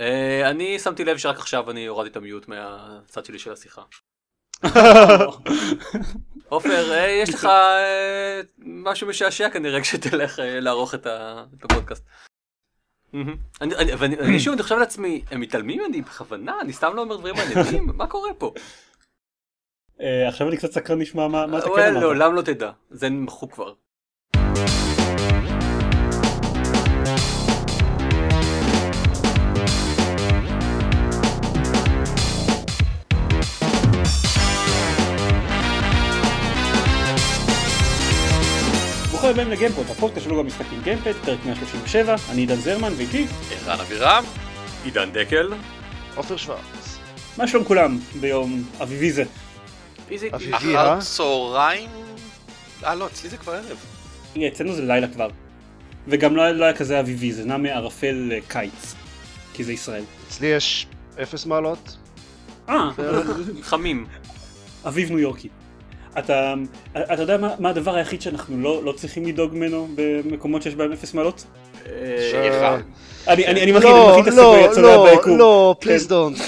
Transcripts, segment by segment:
אה, אני שמתי לב שרק עכשיו אני הורדתי את המיוט מהצד שלי של השיחה. עופר, אה, יש לך אה, משהו משעשע כנראה כשתלך לערוך את הפודקאסט. ואני אני שוב אני חושב לעצמי, הם מתעלמים ממני בכוונה? אני סתם לא אומר דברים מעניינים? מה קורה פה? עכשיו אני קצת סקרן לשמוע מה אתה כן אמרת. לעולם לא תדע, זה מחוק כבר. ברוכים הבאים לגיימפוד, הפודקאסט שלו במשחקים גיימפד, פרק 137, אני עידן זרמן ואיתי, ערן אבירם? עידן דקל. עופר שוורץ. מה שלום כולם ביום אביבי זה? אביבי. אחר אה? צהריים? אה לא, אצלי זה כבר ערב. אצלנו זה לילה כבר. וגם לא היה- לא היה כזה אביבי, זה נע מערפל לקיץ. כי זה ישראל. אצלי יש אפס מעלות. אה, חמים. אביב ניו יורקי. אתה, אתה יודע מה, מה הדבר היחיד שאנחנו לא, לא צריכים לדאוג ממנו במקומות שיש בהם אפס מעלות? אה, שיהיה חם. אני, אני, אני מכין, לא, את לא, הסגוי הצולע לא, ביקום. לא, פליז דונט.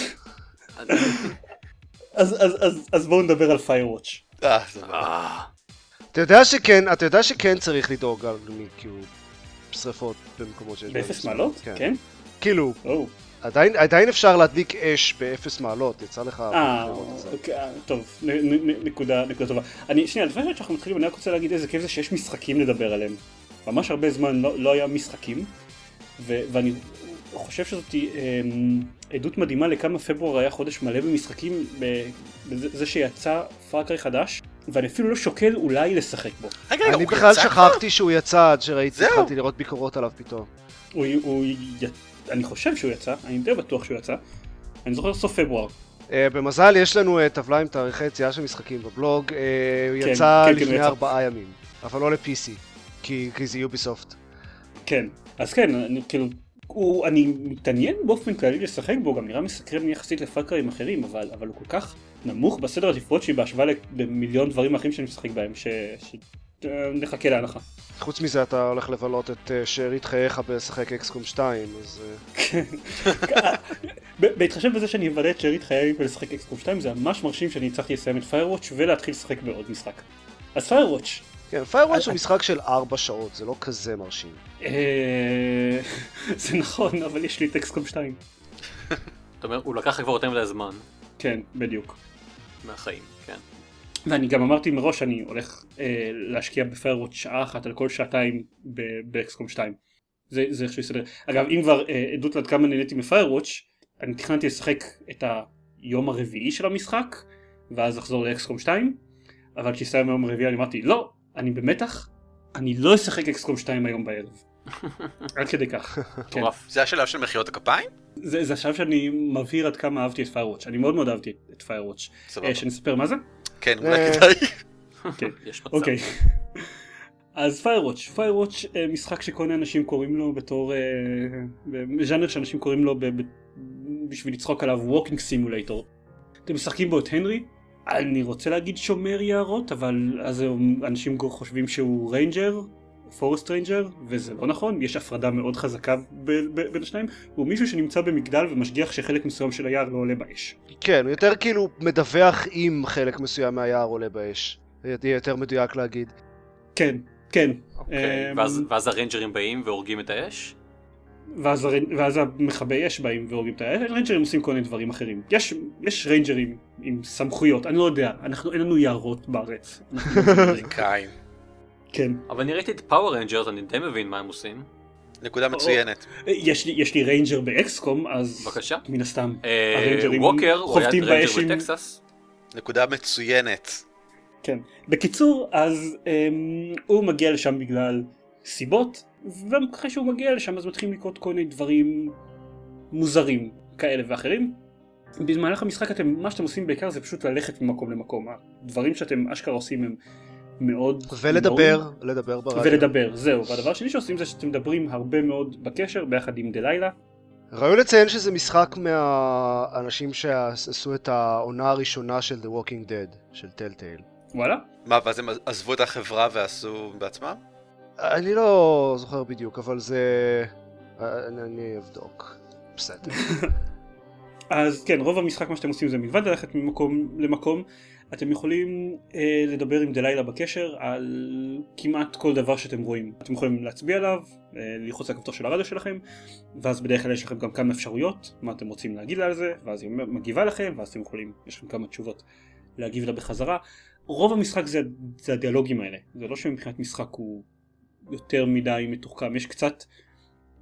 אז, בואו נדבר על Firewatch. אה, לא. אה, אתה יודע שכן, אתה יודע שכן צריך לדאוג על מי, כאילו, שריפות במקומות שיש בהם באפס מעלות? כן. כן? כאילו. עדיין עדיין אפשר להדליק אש באפס מעלות, יצא לך... אה. אוקיי, אה, טוב, נ- נ- נ- נקודה נקודה טובה. אני, שנייה, לפני שאנחנו מתחילים, אני רק רוצה להגיד איזה כיף זה שיש משחקים לדבר עליהם. ממש הרבה זמן לא, לא היה משחקים, ו- ואני חושב שזאת אמ, עדות מדהימה לכמה פברואר היה חודש מלא במשחקים, ב- בזה זה שיצא פארקרי חדש, ואני אפילו לא שוקל אולי לשחק בו. רגע, רגע, אני בכלל שכחתי שהוא יצא עד שראיתי. התחלתי לראות ביקורות עליו פתאום. הוא, אני חושב שהוא יצא, אני די בטוח שהוא יצא. אני זוכר סוף פברואר. אה, במזל יש לנו אה, טבלה עם תאריכי יציאה של משחקים בבלוג, הוא כן, יצא כן, כן, לפני יצא. ארבעה ימים, אבל לא ל-PC, כי כי זה יוביסופט. כן, אז כן, אני כאילו, הוא, אני מתעניין באופן כללי לשחק בו, גם נראה מסקרן יחסית לפאקרים אחרים, אבל, אבל הוא כל כך נמוך בסדר העדיפויות שלי בהשוואה למיליון דברים אחרים שאני משחק בהם, ש... ש... אה, נחכה להנחה. חוץ מזה אתה הולך לבלות את אה, שארית חייך בלשחק אקסקום 2, אז... אה, ב- בהתחשב בזה שאני אבלה את שארית חיי בלשחק אקסקום 2, זה ממש מרשים שאני הצלחתי לסיים את Firewatch ולהתחיל לשחק בעוד משחק. אז Firewatch, כן, פיירוואץ' הוא משחק של 4 שעות, זה לא כזה מרשים. זה נכון, אבל יש לי את אקסקום 2. אתה אומר, הוא לקח כבר יותר מדי זמן כן, בדיוק. מהחיים, כן. ואני גם אמרתי מראש שאני הולך אה, להשקיע בפיירוואץ' שעה אחת על כל שעתיים באקסקום 2. זה, זה איך שהוא יסתדר. אגב אם כבר אה, עדות עד כמה נהניתי מפיירוואץ', אני תכננתי לשחק את היום הרביעי של המשחק, ואז לחזור לאקסקום 2, אבל כשהסתיים היום הרביעי אני אמרתי לא, אני במתח, אני לא אשחק אקסקום 2 היום בערב. עד כדי כך. כן. מטורף. זה השלב של מחיאות הכפיים? זה, זה השלב שאני מבהיר עד כמה אהבתי את Firewatch. אני מאוד מאוד אהבתי את Firewatch. סבבה. אה, שנספר מה זה? כן, אה. אולי כדאי. כן. יש מצב. אוקיי. אז Firewatch, Firewatch אה, משחק שכל מיני אנשים קוראים לו בתור, אה, ז'אנר שאנשים קוראים לו בשביל לצחוק עליו walking simulator. אתם משחקים בו את הנרי, אני רוצה להגיד שומר יערות, אבל אז אנשים חושבים שהוא ranger, forest ranger, וזה לא נכון, יש הפרדה מאוד חזקה ב- ב- בין השניים, הוא מישהו שנמצא במגדל ומשגיח שחלק מסוים של היער לא עולה באש. כן, הוא יותר כאילו מדווח אם חלק מסוים מהיער עולה באש. זה יהיה יותר מדויק להגיד. כן, כן. אוקיי, אה, ואז- ואז הריינג'רים באים והורגים את האש? ואז, הריינ- ואז המכבי אש באים והורגים את האש, ריינג'רים עושים כל מיני דברים אחרים. יש, יש ריינג'רים עם סמכויות, אני לא יודע, אנחנו, אין לנו יערות בארץ. קיים. כן. אבל אני ראיתי את Power Rangers, אני די מבין מה הם עושים. נקודה מצוינת. יש לי, יש לי ranger ב XCOM, אז בבקשה. מן הסתם. אה, הריינג'רים Walker, הוא היה חובטים ranger באש עם- בטקסס. נקודה מצוינת. כן. בקיצור, אז אמ, הוא מגיע לשם בגלל סיבות, ואחרי שהוא מגיע לשם אז מתחילים לקרות כל מיני דברים מוזרים כאלה ואחרים. במהלך המשחק אתם, מה שאתם עושים בעיקר זה פשוט ללכת ממקום למקום. הדברים שאתם אשכרה עושים הם מאוד... ולדבר, מאוד- לדבר ברדיו. ולדבר, זהו. והדבר השני שעושים זה שאתם מדברים הרבה מאוד בקשר ביחד עם דלילה. ראוי לציין שזה משחק מהאנשים שעשו את העונה הראשונה של The Walking Dead, של טלטייל. וואלה. מה, ואז הם עזבו את החברה ועשו בעצמם? אני לא זוכר בדיוק, אבל זה... אני אני אבדוק. בסדר. אז כן, רוב המשחק מה שאתם עושים זה מלבד ללכת ממקום למקום, אתם יכולים אה, לדבר עם דלילה בקשר על כמעט כל דבר שאתם רואים. אתם יכולים להצביע עליו, אה, ללחוץ על הכפתור של הרדיו שלכם, ואז בדרך כלל יש לכם גם כמה אפשרויות, מה אתם רוצים להגיד לה על זה, ואז היא מגיבה לכם, ואז אתם יכולים, יש לכם כמה תשובות להגיב לה בחזרה. רוב המשחק זה, זה הדיאלוגים האלה, זה לא שמבחינת משחק הוא יותר מדי מתוחכם, יש קצת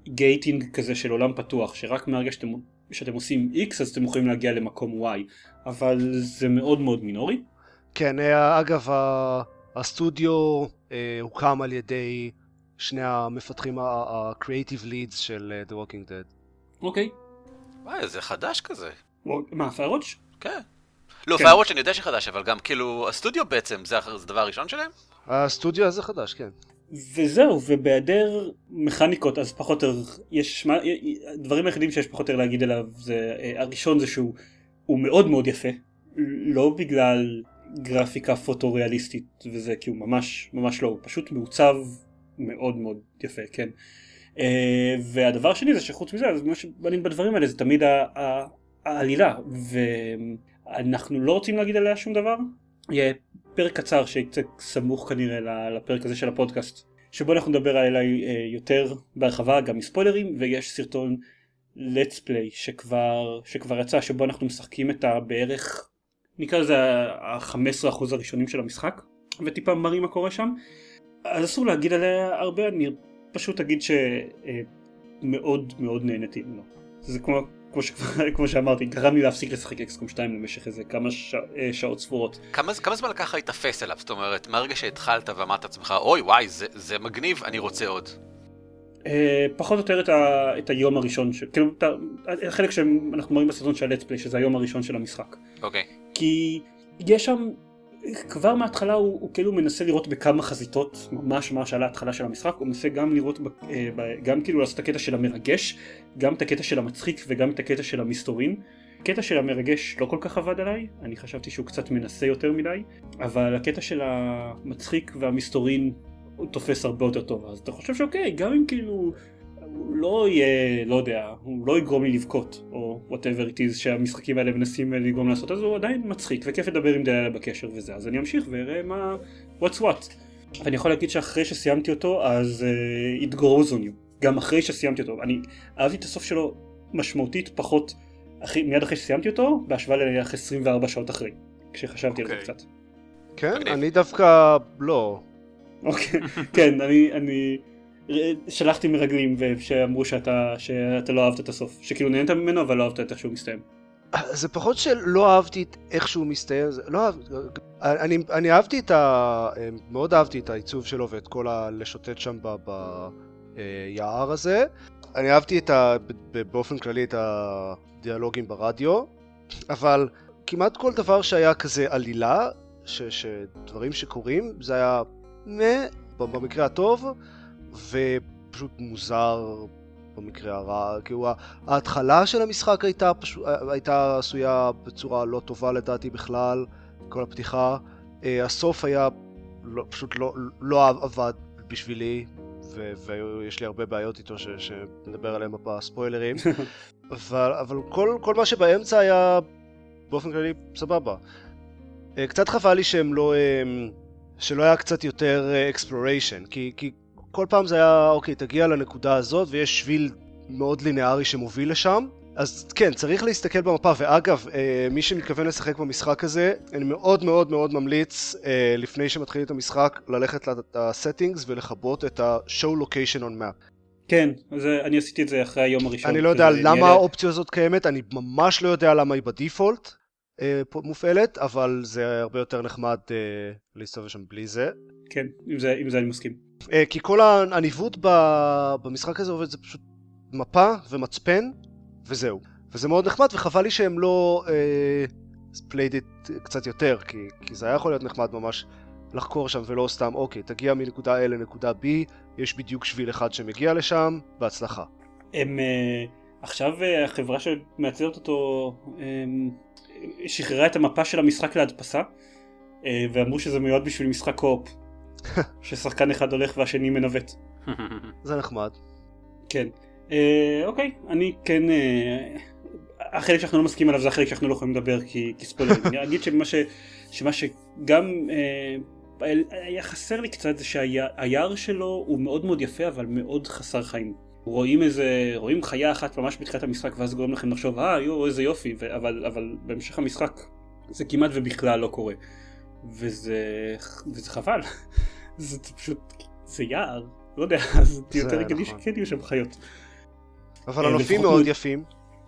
גייטינג כזה של עולם פתוח, שרק מהרגע שאתם, שאתם עושים X אז אתם יכולים להגיע למקום Y, אבל זה מאוד מאוד מינורי. כן, אה, אגב, הסטודיו אה, הוקם על ידי שני המפתחים ה-creative leads של אה, The Walking Dead. אוקיי. וואי, זה חדש כזה. מה, פיירוץ'? כן. לא, כן. פיירוואץ' אני יודע שחדש, אבל גם כאילו, הסטודיו בעצם, זה הדבר הראשון שלהם? הסטודיו הזה חדש, כן. וזהו, ובהיעדר מכניקות אז פחות או יש, הדברים היחידים שיש פחות או יותר להגיד עליו זה, אה, הראשון זה שהוא הוא מאוד מאוד יפה, לא בגלל גרפיקה פוטו-ריאליסטית וזה, כי הוא ממש ממש לא, הוא פשוט מעוצב מאוד מאוד יפה, כן. אה, והדבר השני זה שחוץ מזה, אז מה שבנים בדברים האלה זה תמיד העלילה, ואנחנו לא רוצים להגיד עליה שום דבר. יהיה פרק קצר שיצא סמוך כנראה לפרק הזה של הפודקאסט, שבו אנחנו נדבר עליה אה, יותר בהרחבה, גם מספוילרים, ויש סרטון let's play שכבר, שכבר יצא, שבו אנחנו משחקים את הבערך, נקרא לזה ה-15% הראשונים של המשחק, וטיפה מראים מה קורה שם. אז אסור להגיד עליה הרבה, אני פשוט אגיד שמאוד מאוד נהניתי ממנו. זה כמו, כמו, שכבר, כמו שאמרתי, גרם לי להפסיק לשחק אקסקום 2 למשך איזה כמה שע, אה, שעות ספורות. כמה, כמה זמן לקח להתאפס אליו? זאת אומרת, מהרגע שהתחלת ואמרת לעצמך, אוי וואי, זה, זה מגניב, אני רוצה עוד. אה, פחות או יותר את, ה, את היום הראשון, ש, כאילו, את החלק שאנחנו מראים בסרטון של הלטס פליי, שזה היום הראשון של המשחק. אוקיי. כי יש שם, כבר מההתחלה הוא, הוא כאילו מנסה לראות בכמה חזיתות, ממש ממש על ההתחלה של המשחק, הוא מנסה גם לראות, ב, אה, ב, גם כאילו לעשות את הקטע של המרגש, גם את הקטע של המצחיק וגם את הקטע של המסתורין. הקטע של המרגש לא כל כך עבד עליי, אני חשבתי שהוא קצת מנסה יותר מדי, אבל הקטע של המצחיק והמסתורין הוא תופס הרבה יותר טוב, אז אתה חושב שאוקיי, גם אם כאילו לא יהיה, לא יודע, הוא לא יגרום לי לבכות, או whatever it is שהמשחקים האלה מנסים לגרום לעשות, אז הוא עדיין מצחיק וכיף לדבר עם דליה בקשר וזה, אז אני אמשיך ואראה מה, what's what. אני יכול להגיד שאחרי שסיימתי אותו, אז uh, it grows on you, גם אחרי שסיימתי אותו, אני אהבתי את הסוף שלו משמעותית פחות אחרי, מיד אחרי שסיימתי אותו, בהשוואה לאחרי 24 שעות אחרי, כשחשבתי על זה אוקיי. קצת. כן. אני דווקא לא. אוקיי, כן, אני, אני שלחתי מרגלים שאמרו שאתה, שאתה לא אהבת את הסוף, שכאילו נהנית ממנו אבל לא אהבת את איך שהוא מסתיים. זה פחות שלא אהבתי את איך שהוא מסתיים, זה- לא אהבתי, אני, אני אהבתי את ה... מאוד אהבתי את העיצוב שלו ואת כל הלשוטט שם ב- ביער הזה. אני אהבתי את ה... באופן כללי את הדיאלוגים ברדיו, אבל כמעט כל דבר שהיה כזה עלילה, ש, שדברים שקורים, זה היה מה במקרה הטוב, ופשוט מוזר במקרה הרע, כאילו ההתחלה של המשחק הייתה, פשוט, הייתה עשויה בצורה לא טובה לדעתי בכלל, כל הפתיחה. אה, הסוף היה לא, פשוט לא, לא עבד בשבילי, ו- ויש לי הרבה בעיות איתו ש- שנדבר עליהם בספוילרים. אבל, אבל כל, כל מה שבאמצע היה באופן כללי סבבה. אה, קצת חבל לי שהם לא... אה, שלא היה קצת יותר exploration, כי, כי כל פעם זה היה, אוקיי, תגיע לנקודה הזאת ויש שביל מאוד לינארי שמוביל לשם. אז כן, צריך להסתכל במפה, ואגב, אה, מי שמתכוון לשחק במשחק הזה, אני מאוד מאוד מאוד ממליץ, אה, לפני שמתחילים את המשחק, ללכת ל settings ולכבות את ה-show location on map. כן, אז אה, אני עשיתי את זה אחרי היום הראשון. אני לא יודע למה נהיה- האופציה הזאת קיימת, אני ממש לא יודע למה היא ב default אה, מופעלת, אבל זה הרבה יותר נחמד אה, להסתובב שם בלי זה. כן, עם זה, עם זה אני מסכים. אה, כי כל הניווט ב- במשחק הזה עובד, זה פשוט מפה ומצפן, וזהו. וזה מאוד נחמד, וחבל לי שהם לא played it קצת יותר, כי, כי זה היה יכול להיות נחמד ממש לחקור שם, ולא סתם, אוקיי, תגיע מנקודה A לנקודה B, יש בדיוק שביל אחד שמגיע לשם, בהצלחה. הם, אה, עכשיו אה, החברה שמייצרת אותו אה, שחררה את המפה של המשחק להדפסה, אה, ואמרו שזה מיועד בשביל משחק קו-אופ. ששחקן אחד הולך והשני מנווט. זה נחמד. כן. אה, אוקיי, אני כן... אה, החלק שאנחנו לא מסכימים עליו זה החלק שאנחנו לא יכולים לדבר כי, כי ספוילרים. אני אגיד שמה, ש, שמה שגם אה, היה חסר לי קצת זה שהיער שלו הוא מאוד מאוד יפה אבל מאוד חסר חיים. רואים איזה, רואים חיה אחת ממש בתחילת המשחק ואז גורם לכם לחשוב אה יואו איזה יופי ו- אבל, אבל בהמשך המשחק זה כמעט ובכלל לא קורה. וזה, וזה חבל. זה פשוט, זה יער. לא יודע, זה יותר הגיוני נכון. שכן יהיו שם חיות. אבל אה, הנופים מאוד מ- יפים.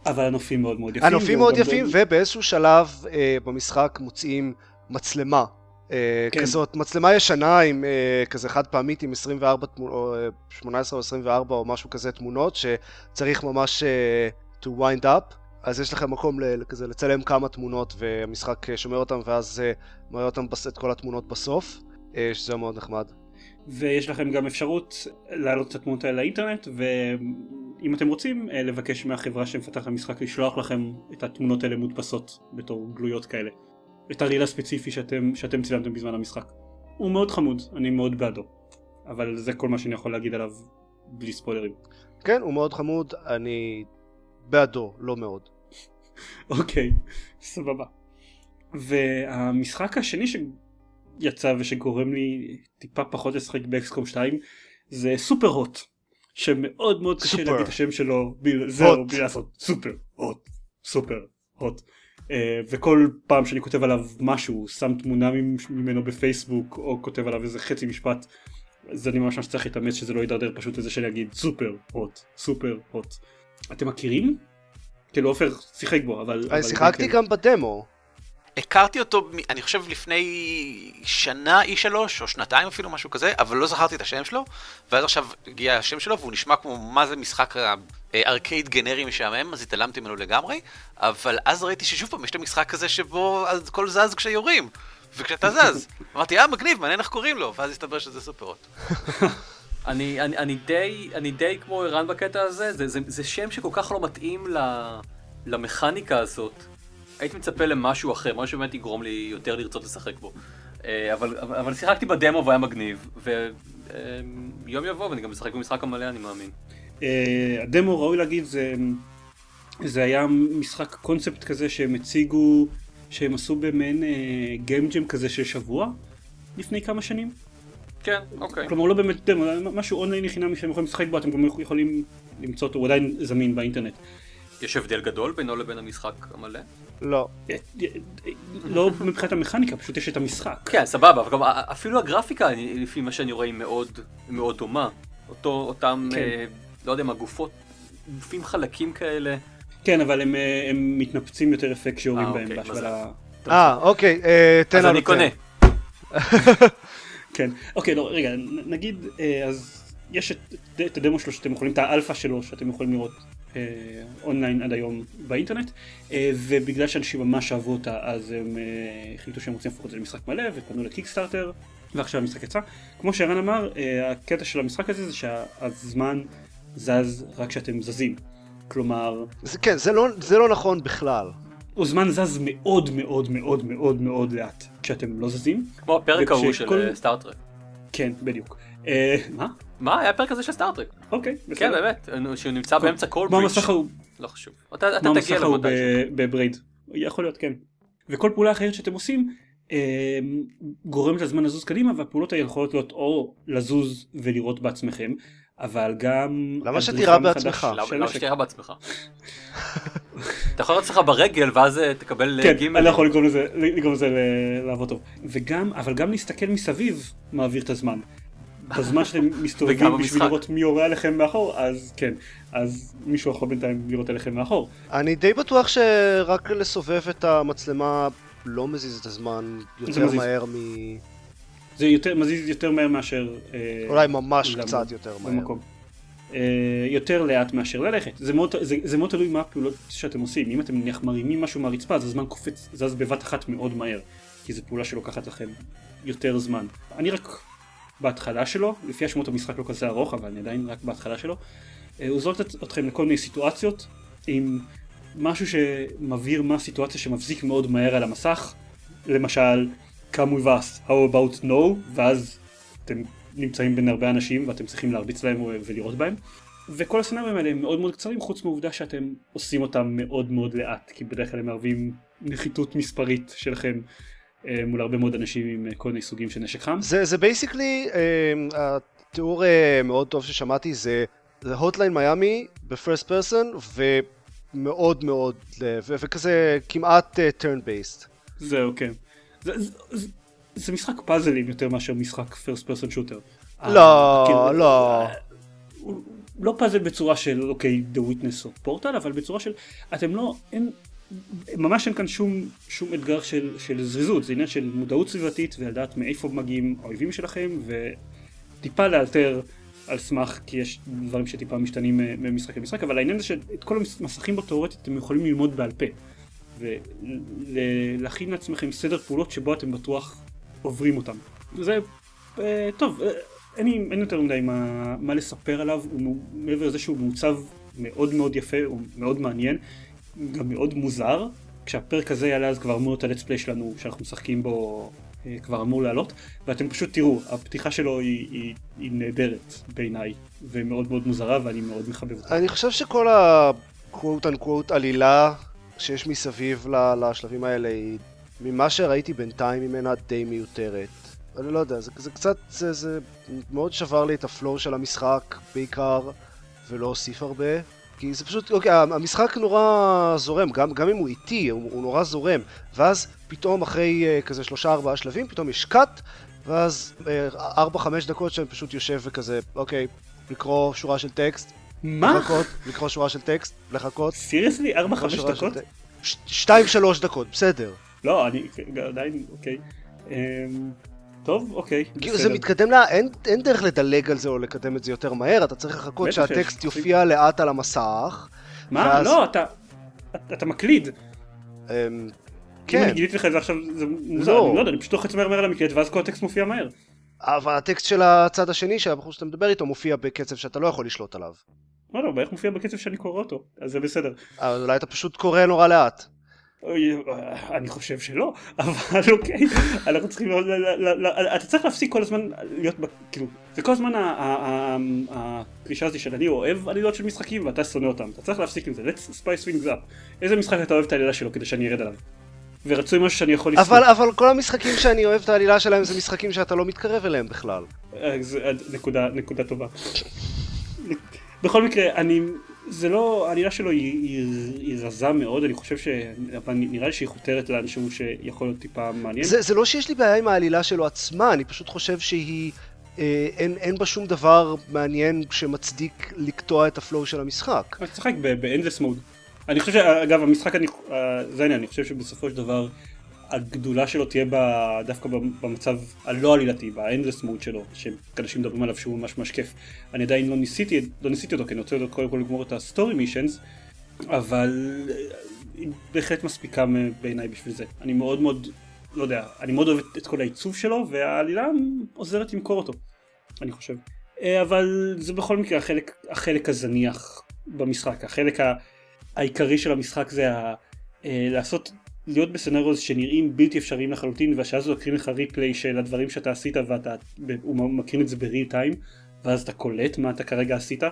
אבל הנופים מאוד מאוד יפים. הנופים מאוד יפים, דואג- ובאיזשהו שלב אה, במשחק מוצאים מצלמה. אה, כן. כזאת מצלמה ישנה עם אה, כזה חד פעמית עם 24 תמונות, או אה, 18 או 24 או משהו כזה תמונות שצריך ממש אה, to wind up אז יש לכם מקום כזה לצלם כמה תמונות והמשחק אה, שומר אותם ואז אה, מראה אותם את כל התמונות בסוף אה, שזה מאוד נחמד. ויש לכם גם אפשרות להעלות את התמונות האלה לאינטרנט ואם אתם רוצים לבקש מהחברה שמפתחת המשחק לשלוח לכם את התמונות האלה מודפסות בתור גלויות כאלה. את הריל הספציפי שאתם, שאתם צילמתם בזמן המשחק. הוא מאוד חמוד, אני מאוד בעדו. אבל זה כל מה שאני יכול להגיד עליו בלי ספוילרים. כן, הוא מאוד חמוד, אני בעדו, לא מאוד. אוקיי, סבבה. והמשחק השני שיצא ושגורם לי טיפה פחות לשחק באקסקום 2 זה סופר הוט. שמאוד מאוד קשה. להגיד את השם שלו, זהו. בלי לעשות סופר הוט, סופר הוט. אה, וכל פעם שאני כותב עליו משהו, שם תמונה ממנו בפייסבוק או כותב עליו איזה חצי משפט, אז אני ממש צריך להתאמץ שזה לא יידרדר פשוט לזה שאני אגיד סופר הוט, סופר הוט. אתם מכירים? כאילו עופר שיחק בו אבל... אבל אני שיחקתי כן. גם בדמו. הכרתי אותו, אני חושב לפני שנה אי שלוש, או שנתיים אפילו, משהו כזה, אבל לא זכרתי את השם שלו, ואז עכשיו הגיע השם שלו, והוא נשמע כמו מה זה משחק אה, ארקייד גנרי משעמם, אז התעלמתי ממנו לגמרי, אבל אז ראיתי ששוב פעם יש את המשחק הזה שבו הכל זז כשיורים, וכשאתה זז. אמרתי, אה, מגניב, מעניין איך קוראים לו, ואז הסתבר שזה סופרות. אני, אני, אני, די, אני די כמו ערן בקטע הזה, זה, זה, זה שם שכל כך לא מתאים ל, למכניקה הזאת. הייתי מצפה למשהו אחר, משהו שבאמת יגרום לי יותר לרצות לשחק בו. אה, אבל, אבל, שיחקתי בדמו והיה מגניב, ויום יבוא ואני גם משחק במשחק המלא אני מאמין. אה, הדמו ראוי להגיד זה זה היה משחק קונספט כזה שהם הציגו שהם עשו במעין גיים ג'ם כזה של שבוע לפני כמה שנים כן, אוקיי. כלומר לא באמת דמו משהו אונלייני חינמי שהם יכולים לשחק בו אתם גם יכולים למצוא אותו הוא עדיין זמין באינטרנט יש הבדל גדול בינו לבין המשחק המלא? לא. אה, אה, אה, לא מבחינת המכניקה פשוט יש את המשחק כן, סבבה, אבל גם אפילו הגרפיקה, אני- לפי מה שאני רואה, היא מאוד, מאוד דומה. אותו, אותם, כן. אה, לא יודע מה, גופות, גופים חלקים כאלה. כן אבל הם, הם מתנפצים יותר יפה כשיורים אה, בהם אוקיי, בהשוואה אה, אוקיי, אה, תן אז לנו אני קונה. כן, אוקיי, לא, רגע, נגיד, אה, אז יש את, את הדמו שלו שאתם יכולים, את האלפא שלו שאתם יכולים לראות אה, אונליין עד היום באינטרנט, אה, ובגלל שאנשים ממש אהבו אותה, אז הם החליטו שהם רוצים להפוך את זה למשחק מלא, ופנו לקיקסטארטר, ועכשיו המשחק יצא. כמו שערן אמר, הקטע של המשחק הזה זה שהזמן זז רק כשאתם זזים. כלומר, זה, כן, זה לא, זה לא נכון בכלל. הוא זמן זז מאוד מאוד מאוד מאוד מאוד לאט כשאתם לא זזים. כמו הפרק ההוא של אה, סטארטרק. כן, בדיוק. אה, מה? מה, היה פרק כזה של סטארטרק. אוקיי, כן, בסדר. באמת, אה, שהוא נמצא באמצע כל מה ברידג'. המסך ההוא? לא חשוב. אתה אתה מה תגיע המסך ההוא בברייד? יכול להיות, כן. וכל פעולה אחרת שאתם עושים גורמת לזמן לזוז קדימה והפעולות האלה יכולות להיות או לזוז ולראות בעצמכם אבל גם למה שתירה בעצמך? למה. שתראה בעצמך? אתה יכול לעשות לך ברגל ואז אה, תקבל אה, כן, גימל. אני לא יכול לגרום לזה, לגרום לזה ל- לעבוד טוב. וגם, אבל גם להסתכל מסביב מעביר את הזמן. בזמן שאתם מסתובבים בשביל המשחק. לראות מי יורה עליכם מאחור, אז כן, אז מישהו יכול בינתיים לראות עליכם מאחור. אני די בטוח שרק לסובב את המצלמה לא מזיז את הזמן יותר. מהר מ... זה יותר, מזיז יותר מהר מאשר... אה, אולי ממש לעמוד קצת יותר מהר. במקום. אה, יותר לאט מאשר ללכת. זה מאוד, זה, זה מאוד תלוי מה הפעולות שאתם עושים. אם אתם נניח מרימים משהו מהרצפה, אז הזמן קופץ, זז בבת אחת מאוד מהר. כי זו פעולה שלוקחת לכם יותר זמן. אני רק בהתחלה שלו, לפי השמות המשחק לא כזה ארוך, אבל אני עדיין רק בהתחלה שלו. אה, הוא זורק את- אתכם לכל מיני סיטואציות עם משהו שמבהיר מה הסיטואציה שמבזיק מאוד מהר על המסך. למשל, come with us, how about no, ואז אתם נמצאים בין הרבה אנשים ואתם צריכים להרביץ להם ו- ולירות בהם. וכל הסצנריונים האלה הם מאוד מאוד קצרים חוץ מהעובדה שאתם עושים אותם מאוד מאוד לאט כי בדרך כלל הם מערבים נחיתות מספרית שלכם אה, מול הרבה מאוד אנשים עם אה, כל מיני סוגים של נשק חם. זה זה basically, התיאור אה, מאוד טוב ששמעתי זה Hotline Miami ב first person ומאוד מאוד, ו- וכזה כמעט turn based. זהו כן. זה, זה, זה, משחק פאזלים יותר מאשר משחק first person shooter. לא, כאילו, לא. הוא לא פאזל בצורה של אוקיי The Witness או פורטל אבל בצורה של אתם לא אין ממש אין כאן שום שום אתגר של, של זריזות זה עניין של מודעות סביבתית ולדעת מאיפה מגיעים האויבים שלכם וטיפה לאלתר על סמך כי יש דברים שטיפה משתנים אה, ממשחק למשחק אבל העניין זה שאת כל המסכים בו תאורטית אתם יכולים ללמוד בעל פה ולהכין לעצמכם סדר פעולות שבו אתם בטוח עוברים אותם זה אה, טוב אה, אין, אין יותר מדי מה, מה לספר עליו, הוא מעבר לזה שהוא מעוצב מאוד מאוד יפה, הוא מאוד מעניין, גם מאוד מוזר. כשהפרק הזה יעלה אז כבר אמור להיות הלטספליי שלנו שאנחנו משחקים בו אה, כבר אמור לעלות ואתם פשוט תראו הפתיחה שלו היא, היא, היא נהדרת בעיניי ומאוד מאוד מוזרה ואני מאוד מחבב אותה. אני חושב שכל ה-quote unquote עלילה שיש מסביב לשלבים האלה היא, ממה שראיתי בינתיים ממנה די מיותרת. אני לא יודע, זה, זה קצת, זה, זה מאוד שבר לי את ה flow של המשחק בעיקר, ולא הוסיף הרבה. כי זה פשוט, אוקיי, המשחק נורא זורם, גם, גם אם הוא איטי, הוא, הוא נורא זורם. ואז פתאום אחרי uh, כזה שלושה ארבעה שלבים, פתאום יש cut, ואז אה, ארבע חמש דקות שאני פשוט יושב וכזה, אוקיי, לקרוא שורה של טקסט, מה? לחכות, לקרוא שורה של טקסט, לחכות. seriously? 4-5 לקרוא שורה של דקות? טקסט. ש- שתיים שלוש דקות, בסדר. לא, אני עדיין, אוקיי. אמ, טוב, אוקיי. כאילו זה בסדר. מתקדם לה, אין, אין דרך לדלג על זה או לקדם את זה יותר מהר, אתה צריך לחכות שהטקסט שיש. יופיע לאט על המסך. מה? ואז- לא, אתה... אתה מקליד. אמ, אם כן, אני גיליתי לך את זה עכשיו, זה מוזר, לא. אני לא יודע, אני פשוט לוחץ מהר מהר על המקלט ואז כל הטקסט מופיע מהר. אבל הטקסט של הצד השני, של הבחור שאתה מדבר איתו, מופיע בקצב שאתה לא יכול לשלוט עליו. לא, לא, בערך מופיע בקצב שאני קורא אותו, אז זה בסדר. אז אולי אתה פשוט קורא נורא לאט. אני חושב שלא, אבל אוקיי, אנחנו צריכים, אתה צריך להפסיק כל הזמן להיות, כאילו, זה כל הזמן הקלישה הזו של אני אוהב עלילות של משחקים ואתה שונא אותם, אתה צריך להפסיק עם זה, let's spice things up. איזה משחק אתה אוהב את העלילה שלו כדי שאני ארד עליו? ורצוי משהו שאני יכול אבל, אבל כל המשחקים שאני אוהב את העלילה שלהם זה משחקים שאתה לא מתקרב אליהם בכלל. אה, אה, נקודה, נקודה טובה. בכל מקרה, אני, זה לא, העלילה שלו היא, היא, היא רזה מאוד, אני חושב ש... אבל נראה לי שהיא חותרת לאנשהו שיכול להיות טיפה מעניין. זה, זה לא שיש לי בעיה עם העלילה שלו עצמה, אני פשוט חושב שהיא... אה, אין, אין בה שום דבר מעניין שמצדיק לקטוע את ה flow של המשחק. אני משחק ב endless mode. אני חושב שאגב המשחק אני, אה, זה העניין, אני חושב שבסופו של דבר הגדולה שלו תהיה ב- דווקא במצב הלא עלילתי, ב endless mode שלו, שאנשים מדברים עליו שהוא ממש ממש כיף. אני עדיין לא ניסיתי, לא ניסיתי אותו כי אני רוצה קודם כל לגמור את ה story missions, אבל אה, היא בהחלט מספיקה בעיניי בשביל זה. אני מאוד מאוד, לא יודע, אני מאוד אוהב את- כל העיצוב שלו והעלילה עוזרת למכור אותו, אני חושב. אה, אבל זה בכל מקרה החלק, החלק הזניח במשחק, החלק העיקרי של המשחק זה ה, אה, לעשות, להיות בסצנריוז שנראים בלתי אפשריים לחלוטין ושאז הוא יקרין לך ריפליי של הדברים שאתה עשית ואתה, הוא מקרין את זה בריל טיים ואז אתה קולט מה אתה כרגע עשית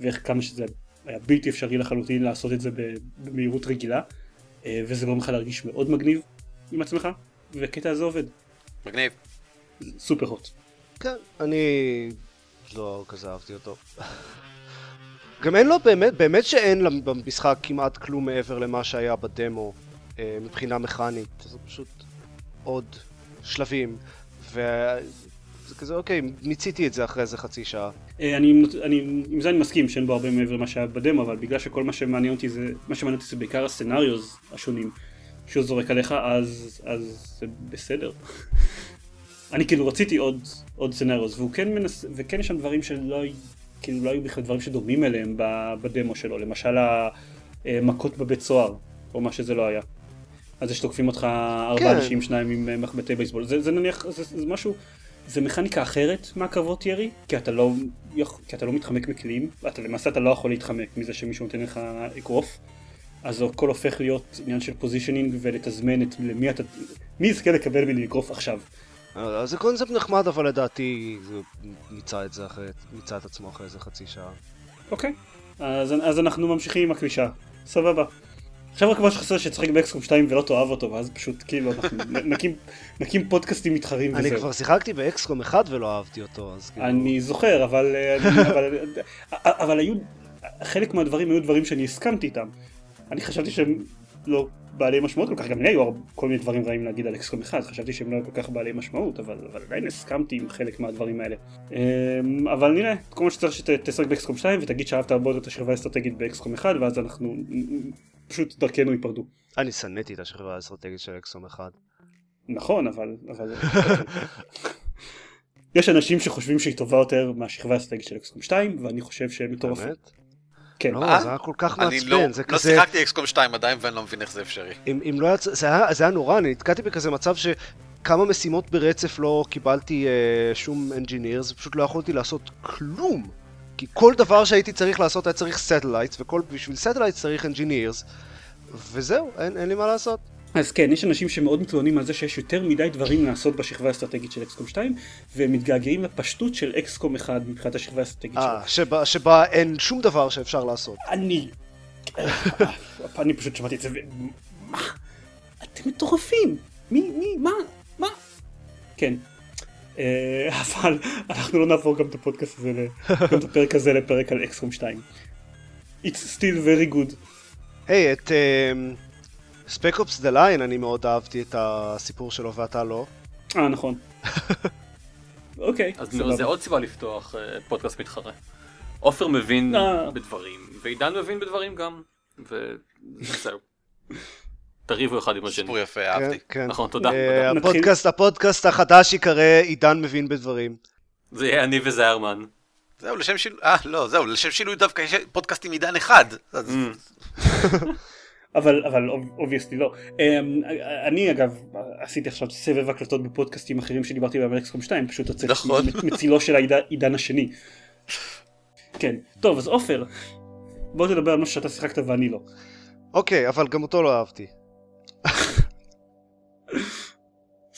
ואיך כמה שזה היה בלתי אפשרי לחלוטין לעשות את זה ב- במהירות רגילה אה, וזה גורם לך להרגיש מאוד מגניב עם עצמך והקטע הזה עובד, מגניב. סופר הוט. כן, אני לא כזה אהבתי אותו. גם אין לו באמת, באמת שאין במשחק כמעט כלום מעבר למה שהיה בדמו מבחינה מכנית. זה פשוט עוד שלבים. וזה כזה, אוקיי, מיציתי את זה אחרי איזה חצי שעה. אה, אני, אני, עם זה אני מסכים שאין בו הרבה מעבר למה שהיה בדמו, אבל בגלל שכל מה שמעניין אותי זה, מה שמעניין אותי זה בעיקר הסצנריוז השונים שהוא זורק עליך, אז, אז זה בסדר. אני כאילו רציתי עוד, עוד scenarios, והוא כן מנס... וכן יש שם דברים שלא, כאילו לא היו בכלל דברים שדומים אליהם בדמו שלו, למשל המכות בבית סוהר, או מה שזה לא היה. אז זה שתוקפים אותך ארבעה כן. אנשים, שניים עם אה, מחבטי בייסבול, זה, זה נניח, זה, זה משהו, זה מכניקה אחרת מהקרבות ירי, כי אתה לא, כי אתה לא מתחמק מכלים, אתה למעשה אתה לא יכול להתחמק מזה שמישהו נותן לך אגרוף, אז הכל הופך להיות עניין של positioning ולתזמן את למי אתה, מי יזכה לקבל ממני אגרוף עכשיו. אה, זה קונספט נחמד, אבל לדעתי זה מיצה את זה אחרי, מיצה את עצמו אחרי איזה חצי שעה. אוקיי. אז, אז אנחנו ממשיכים עם הקלישה. סבבה. עכשיו רק מה שחסר שתשחק באקסקום 2 ולא תאהב אותו, ואז פשוט כאילו אנחנו נקים, נקים פודקאסטים מתחרים אני וזהו. כבר שיחקתי באקסקום אחד ולא אהבתי אותו, אז כאילו... אני זוכר, אבל, אה, אני- אבל, אבל היו, חלק מהדברים היו דברים שאני הסכמתי איתם. אני חשבתי שהם לא בעלי משמעות כל כך, גם לי היו כל מיני דברים רעים להגיד על אקסקום 1, חשבתי שהם לא היו כל כך בעלי משמעות, אבל, אבל עדיין הסכמתי עם חלק מהדברים האלה. אמ, אבל נראה, כל מה שצריך שתשחק באקסקום 2 ותגיד שאהבת הרבה יותר את השכבה האסטרטגית באקסקום 1, ואז אנחנו, פשוט דרכנו ייפרדו. אני שנאתי את השכבה האסטרטגית של אקסום אחד. נכון, אבל... אבל... יש אנשים שחושבים שהיא טובה יותר מהשכבה האסטרטגית של אקסקום 2, ואני חושב שהם מטורפים. באמת? כן. לא? זה היה כל כך אני לא, מעצבן, זה לא כזה... שיחקתי אקסקום 2 עדיין ואני לא מבין איך זה אפשרי. אם, אם לא היה, זה היה, זה היה נורא, אני נתקעתי בכזה מצב שכמה משימות ברצף לא קיבלתי אה, שום engineers, פשוט לא יכולתי לעשות כלום. כי כל דבר שהייתי צריך לעשות היה צריך satellites, ובשביל satellites צריך engineers, וזהו, אין, אין לי מה לעשות. אז כן, יש אנשים שמאוד מתלוננים על זה שיש יותר מדי דברים לעשות בשכבה האסטרטגית של אקסקום 2, והם מתגעגעים לפשטות של XCOM 1 מבחינת השכבה האסטרטגית שלו. אה, שבה, שבה אין שום דבר שאפשר לעשות. אני... אני פשוט שמעתי את זה ו... מה? אתם מטורפים! מי, מי, מה, מה? כן. אה, אבל אנחנו לא נעבור גם את הפודקאסט הזה, גם את הפרק הזה לפרק על XCOM 2. It's still very good. היי, את Spec Ops The Line אני מאוד אהבתי את הסיפור שלו ואתה לא. אה, נכון. אוקיי, אז. זה עוד סיבה לפתוח אה, פודקאסט מתחרה. עופר מבין אה. בדברים, ועידן מבין בדברים גם, וזהו. תריבו אחד עם השני. סיפור יפה, אהבתי. כן, כן. נכון, תודה. אה, תודה. הפודקאסט, הפודקאסט החדש ייקרא עידן מבין בדברים. זה יהיה אני וזיירמן. זהו, לשם שינוי, אה, לא, זהו, לשם שינוי דווקא יש פודקאסט עם עידן אחד. אז Mm. אבל אבל אובייסטי לא. אמ, אני אגב עשיתי עכשיו סבב הקלטות בפודקאסטים אחרים שדיברתי בהם על אקסקום 2 פשוט הוצאתי נכון. מצ- מצילו של העידן השני. כן. טוב אז עופר. בוא תדבר על מה שאתה שיחקת ואני לא. אוקיי, אבל גם אותו לא אהבתי.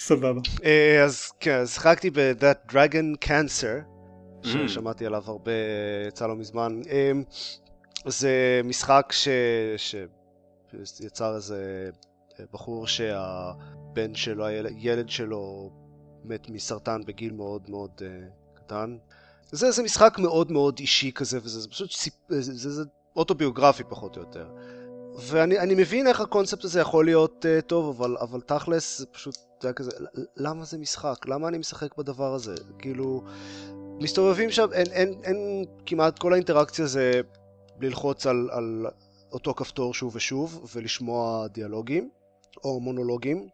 סבבה. אה, אז כן, אז שיחקתי ב-That Dragon Cancer, Mm. ששמעתי עליו הרבה, יצא לא מזמן. אה, זה משחק ש... שיצר איזה בחור שהבן שלו, הילד שלו מת מסרטן בגיל מאוד מאוד uh, קטן. זה, זה משחק מאוד מאוד אישי כזה, וזה זה פשוט סיפ... זה, זה, זה אוטוביוגרפי פחות או יותר. ואני אני מבין איך הקונספט הזה יכול להיות uh, טוב, אבל, אבל תכלס זה פשוט, זה היה כזה, למה זה משחק? למה אני משחק בדבר הזה? כאילו, מסתובבים שם, אין, אין, אין כמעט כל האינטראקציה זה ללחוץ על, על אותו כפתור שוב ושוב ולשמוע דיאלוגים או מונולוגים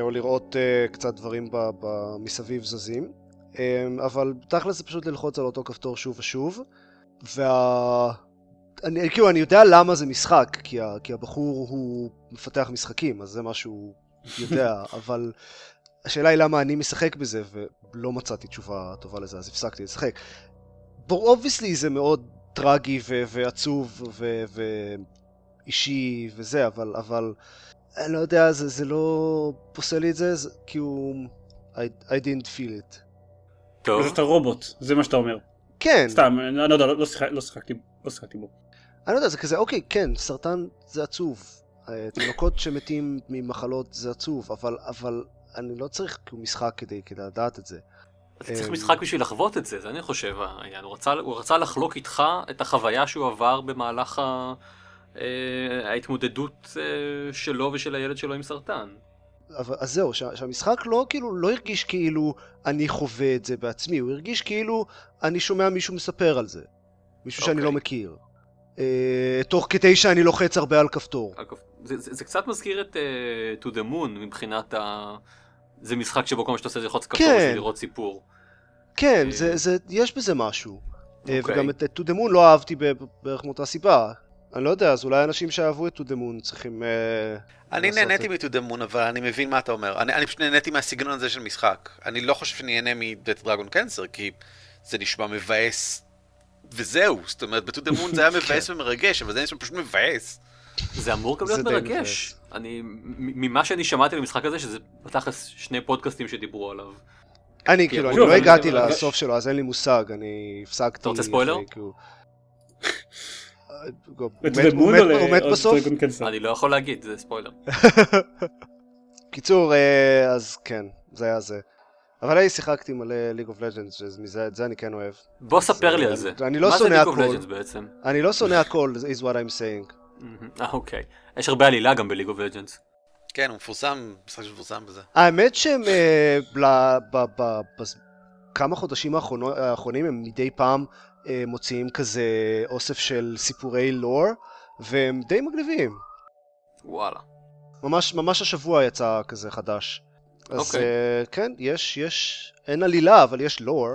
או לראות uh, קצת דברים ב, ב, מסביב זזים um, אבל תכל'ס זה פשוט ללחוץ על אותו כפתור שוב ושוב וה... אני, כאילו, אני יודע למה זה משחק, כי, ה, כי הבחור הוא מפתח משחקים, אז זה מה שהוא יודע, אבל השאלה היא למה אני משחק בזה, ולא מצאתי תשובה טובה לזה, אז הפסקתי לשחק. obviously זה מאוד טרגי ו- ועצוב ו- ואישי וזה, אבל, אבל אני לא יודע, זה, זה לא פוסל לי את זה, זה כי הוא... I, I didn't feel it. טוב. אז אתה רובוט זה מה שאתה אומר. כן, סתם אני לא יודע לא- לא לא לא שיחקתי בו. אני לא יודע, זה כזה, אוקיי, כן, סרטן זה עצוב. תינוקות שמתים ממחלות זה עצוב, אבל, אבל אני לא צריך כאילו משחק כדי, כדי לדעת את זה. אתה צריך משחק בשביל לחוות את זה, זה אני חושב העניין. הוא רצה, הוא רצה לחלוק איתך את החוויה שהוא עבר במהלך ה... אה, ההתמודדות אה, שלו ושל הילד שלו עם סרטן. אבל, אז זהו, שה, שהמשחק לא כאילו, לא הרגיש כאילו אני חווה את זה בעצמי, הוא הרגיש כאילו אני שומע מישהו מספר על זה. מישהו שאני אוקיי. לא מכיר. אה, תוך כדי שאני לוחץ הרבה על כפתור. אגב, זה, זה, זה קצת מזכיר את uh, To the Moon מבחינת ה... זה משחק שבו כל מה שאתה עושה זה ללחוץ כפתור כן. בשביל לראות סיפור. כן, אה, זה, זה, יש בזה משהו. אה, אוקיי. וגם את To the Moon לא אהבתי בערך מאותה סיבה. אני לא יודע, אז אולי אנשים שאהבו את To the Moon צריכים... אה, אני נהניתי את- מ-To the Moon, אבל אני מבין מה אתה אומר. אני, אני פשוט נהניתי מהסגנון הזה של משחק. אני לא חושב שאני אהנה מ-Death Dragon Cancer, כי זה נשמע מבאס, וזהו. זאת אומרת, ב-To the Moon זה היה מבאס ומרגש, אבל זה נשמע פשוט מבאס. זה אמור גם להיות מרגש. אני, ממה שאני שמעתי במשחק הזה, שזה בתכלס שני פודקאסטים שדיברו עליו. אני כאילו, אני לא אבל- הגעתי לסוף שלו, אז אין לי מושג, אני הפסקתי. אתה רוצה ספוילר? כאילו- הוא מת- הוא מת- לעוד בסוף? אני לא יכול להגיד, זה ספוילר. קיצור, אה, אז כן, זה היה זה. אבל אני שיחקתי מלא League of Legends, את זה אני כן אוהב. בוא ספר לי על זה. אני לא מה זה שונא League of הכל. Legends בעצם? אני לא שונא הכל, is what I'm saying. אה, אוקיי. יש הרבה עלילה גם ב League of Legends. כן, הוא מפורסם, משחק שמפורסם בזה. האמת שהם אה, ב- ב- ב- בז- כמה חודשים האחרונים הם מדי פעם אה, מוציאים כזה אוסף של סיפורי לור, והם די מגניבים. וואלה. ממש, ממש השבוע יצא כזה חדש. אז אוקיי. אה, כן, יש, יש, אין עלילה, אבל יש לור.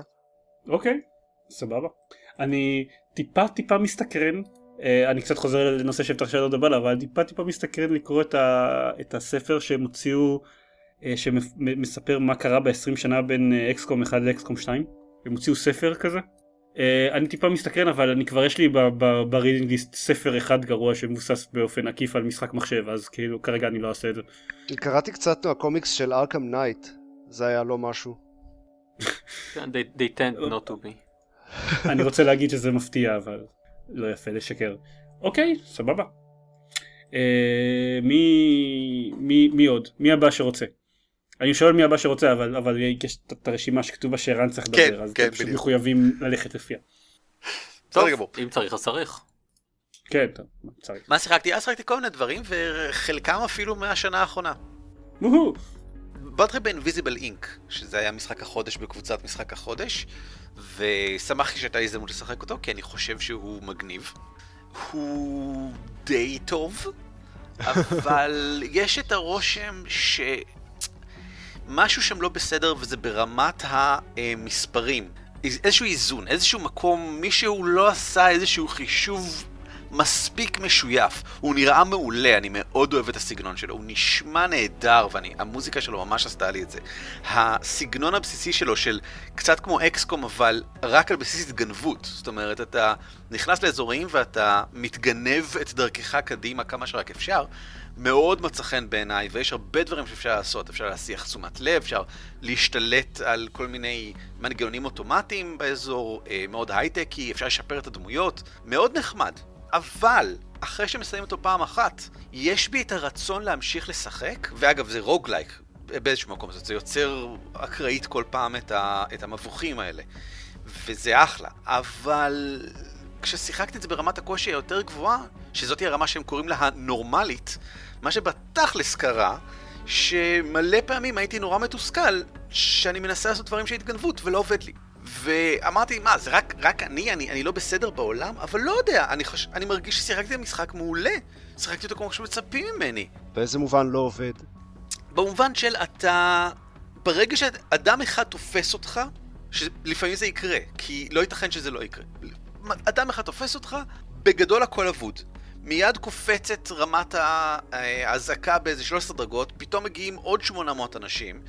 אוקיי, סבבה. אני טיפה טיפה מסתקרן, אני קצת חוזר לנושא לא לדבר עליו, אבל טיפה טיפה מסתקרן לקרוא את, ה, את הספר שהם הוציאו, אה, שמספר מה קרה ב-20 שנה בין אה, אקסקום 1 לאקסקום 2. הם הוציאו ספר כזה. אה, אני טיפה מסתקרן אבל אני כבר יש לי ב reading list ספר אחד גרוע שמבוסס באופן עקיף על משחק מחשב אז כאילו כרגע אני לא אעשה את זה. קראתי קצת מהקומיקס של ארקהם נייט, זה היה לא משהו. they, they tend not to be. אני רוצה להגיד שזה מפתיע אבל לא יפה לשקר. אוקיי סבבה. אה, מי, מי, מי עוד? מי הבא שרוצה? אני שואל מי הבא שרוצה אבל, אבל יש את- את הרשימה שכתובה שערן צריך כן, לדבר אז כן, אתם פשוט בדיוק. מחויבים ללכת לפיה. טוב, בסדר גמור. אם צריך אז צריך. כן טוב צריך. מה שיחקתי? אז שיחקתי כל מיני דברים, וחלקם אפילו מהשנה האחרונה. וואו. באתי באינביזיבל אינק, שזה היה משחק החודש בקבוצת משחק החודש, ושמחתי שהייתה לי הזדמנות לשחק אותו, כי אני חושב שהוא מגניב. הוא די טוב, אבל יש את הרושם ש... משהו שם לא בסדר, וזה ברמת המספרים. איזשהו איזון, איזשהו מקום, מישהו לא עשה איזשהו חישוב מספיק משויף. הוא נראה מעולה, אני מאוד אוהב את הסגנון שלו, הוא נשמע נהדר, והמוזיקה שלו ממש עשתה לי את זה. הסגנון הבסיסי שלו, של קצת כמו אקסקום, אבל רק על בסיס התגנבות. זאת אומרת, אתה נכנס לאזורים ואתה מתגנב את דרכך קדימה כמה שרק אפשר. מאוד מצא חן בעיניי, ויש הרבה דברים שאפשר לעשות. אפשר להסיח תשומת לב, אפשר להשתלט על כל מיני מנגנונים אוטומטיים באזור, אה, מאוד הייטקי, אפשר לשפר את הדמויות, מאוד נחמד. אבל, אחרי שמסיים אותו פעם אחת, יש בי את הרצון להמשיך לשחק, ואגב, זה רוגלייק באיזשהו מקום, זה יוצר אקראית כל פעם את, ה, את המבוכים האלה. וזה אחלה, אבל כששיחקתי את זה ברמת הקושי היותר גבוהה, שזאת הרמה שהם קוראים לה הנורמלית, מה שבתכלס קרה, שמלא פעמים הייתי נורא מתוסכל שאני מנסה לעשות דברים של התגנבות ולא עובד לי. ואמרתי, מה, זה רק, רק אני? אני? אני לא בסדר בעולם? אבל לא יודע, אני, חש... אני מרגיש ששיחקתי במשחק מעולה. שיחקתי אותו כמו שמצפים ממני. באיזה מובן לא עובד? במובן של אתה... ברגע שאדם אחד תופס אותך, שלפעמים זה יקרה, כי לא ייתכן שזה לא יקרה. אדם אחד תופס אותך, בגדול הכל אבוד. מיד קופצת רמת האזעקה באיזה 13 דרגות, פתאום מגיעים עוד 800 אנשים.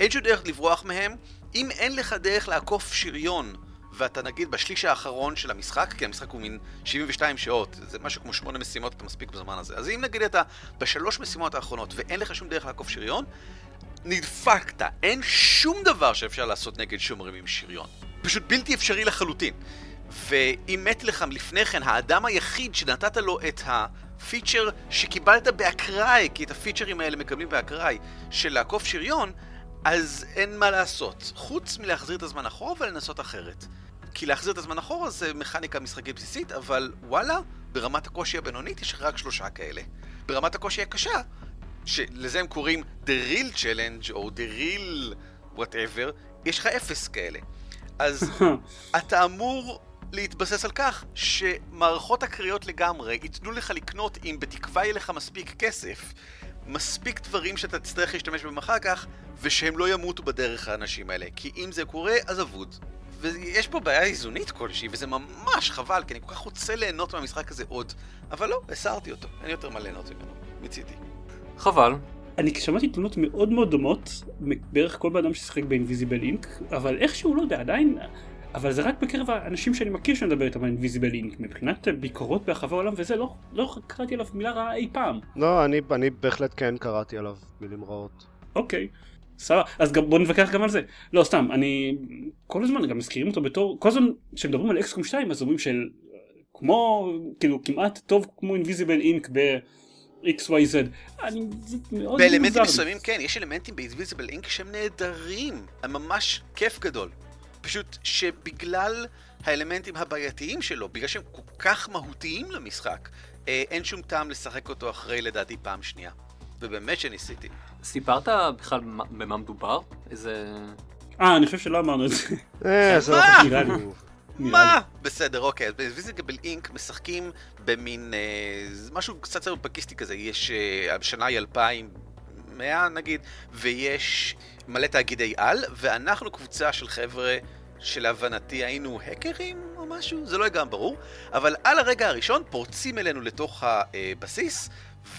אין שום דרך לברוח מהם. אם אין לך דרך לעקוף שריון, ואתה נגיד בשליש האחרון של המשחק, כי המשחק הוא מין 72 שעות, זה משהו כמו 8 משימות, אתה מספיק בזמן הזה. אז אם נגיד אתה בשלוש משימות האחרונות ואין לך שום דרך לעקוף שריון, נדפקת. אין שום דבר שאפשר לעשות נגד שומרים עם שריון. פשוט בלתי אפשרי לחלוטין. ואם מת לך לפני כן, האדם היחיד שנתת לו את הפיצ'ר שקיבלת באקראי, כי את הפיצ'רים האלה מקבלים באקראי, של לעקוף שריון, אז אין מה לעשות. חוץ מלהחזיר את הזמן אחורה ולנסות אחרת. כי להחזיר את הזמן אחורה זה מכניקה משחקית בסיסית, אבל וואלה, ברמת הקושי הבינונית יש רק שלושה כאלה. ברמת הקושי הקשה, שלזה הם קוראים The Real Challenge או The Real whatever, יש לך אפס כאלה. אז אתה אמור להתבסס על כך שמערכות הקריאות לגמרי ייתנו לך לקנות אם בתקווה יהיה לך מספיק כסף, מספיק דברים שאתה תצטרך להשתמש בהם אחר כך, ושהם לא ימותו בדרך האנשים האלה. כי אם זה קורה, אז אבוד. ויש פה בעיה איזונית כלשהי, וזה ממש חבל, כי אני כל כך רוצה ליהנות מהמשחק הזה עוד. אבל לא, הסרתי אותו. אין יותר מה ליהנות ממנו, מצידי. חבל. אני שמעתי תלונות מאוד מאוד דומות בערך כל בן אדם ששיחק באינביזיבל אינק, אבל איכשהו לא יודע, עדיין, אבל זה רק בקרב האנשים שאני מכיר שאני מדבר איתם על אינביזיבל אינק, מבחינת ביקורות ברחבי העולם וזה, לא, לא קראתי עליו מילה רעה אי פעם. לא, אני, אני בהחלט כן קראתי עליו מילים רעות. אוקיי, סבבה, אז גם, בוא נתווכח גם על זה. לא, סתם, אני כל הזמן גם מזכירים אותו בתור, כל הזמן כשמדברים על אקסקום 2 אז אומרים של כמו, כאילו כמעט טוב כמו אינביזיבל אינק ב-XYZ. אני, זה מאוד באלמנטים. מסוימים כן, יש אלמנטים ב-Invisible Ink שהם נהדרים, הם ממש כיף גדול. פשוט שבגלל האלמנטים הבעייתיים שלו, בגלל שהם כל כך מהותיים למשחק, אה, אין שום טעם לשחק אותו אחרי לדעתי פעם שנייה. ובאמת שניסיתי. סיפרת בכלל במה מדובר? איזה... אה, אני חושב שלא אמרנו את זה. אה, זה מה? בסדר, אוקיי. אז בוויזיגבל אינק משחקים במין אה, משהו קצת סרפקיסטי כזה. יש, אה, השנה היא 2000 100 נגיד, ויש מלא תאגידי על, ואנחנו קבוצה של חבר'ה שלהבנתי היינו האקרים או משהו, זה לא לגמרי ברור, אבל על הרגע הראשון פורצים אלינו לתוך הבסיס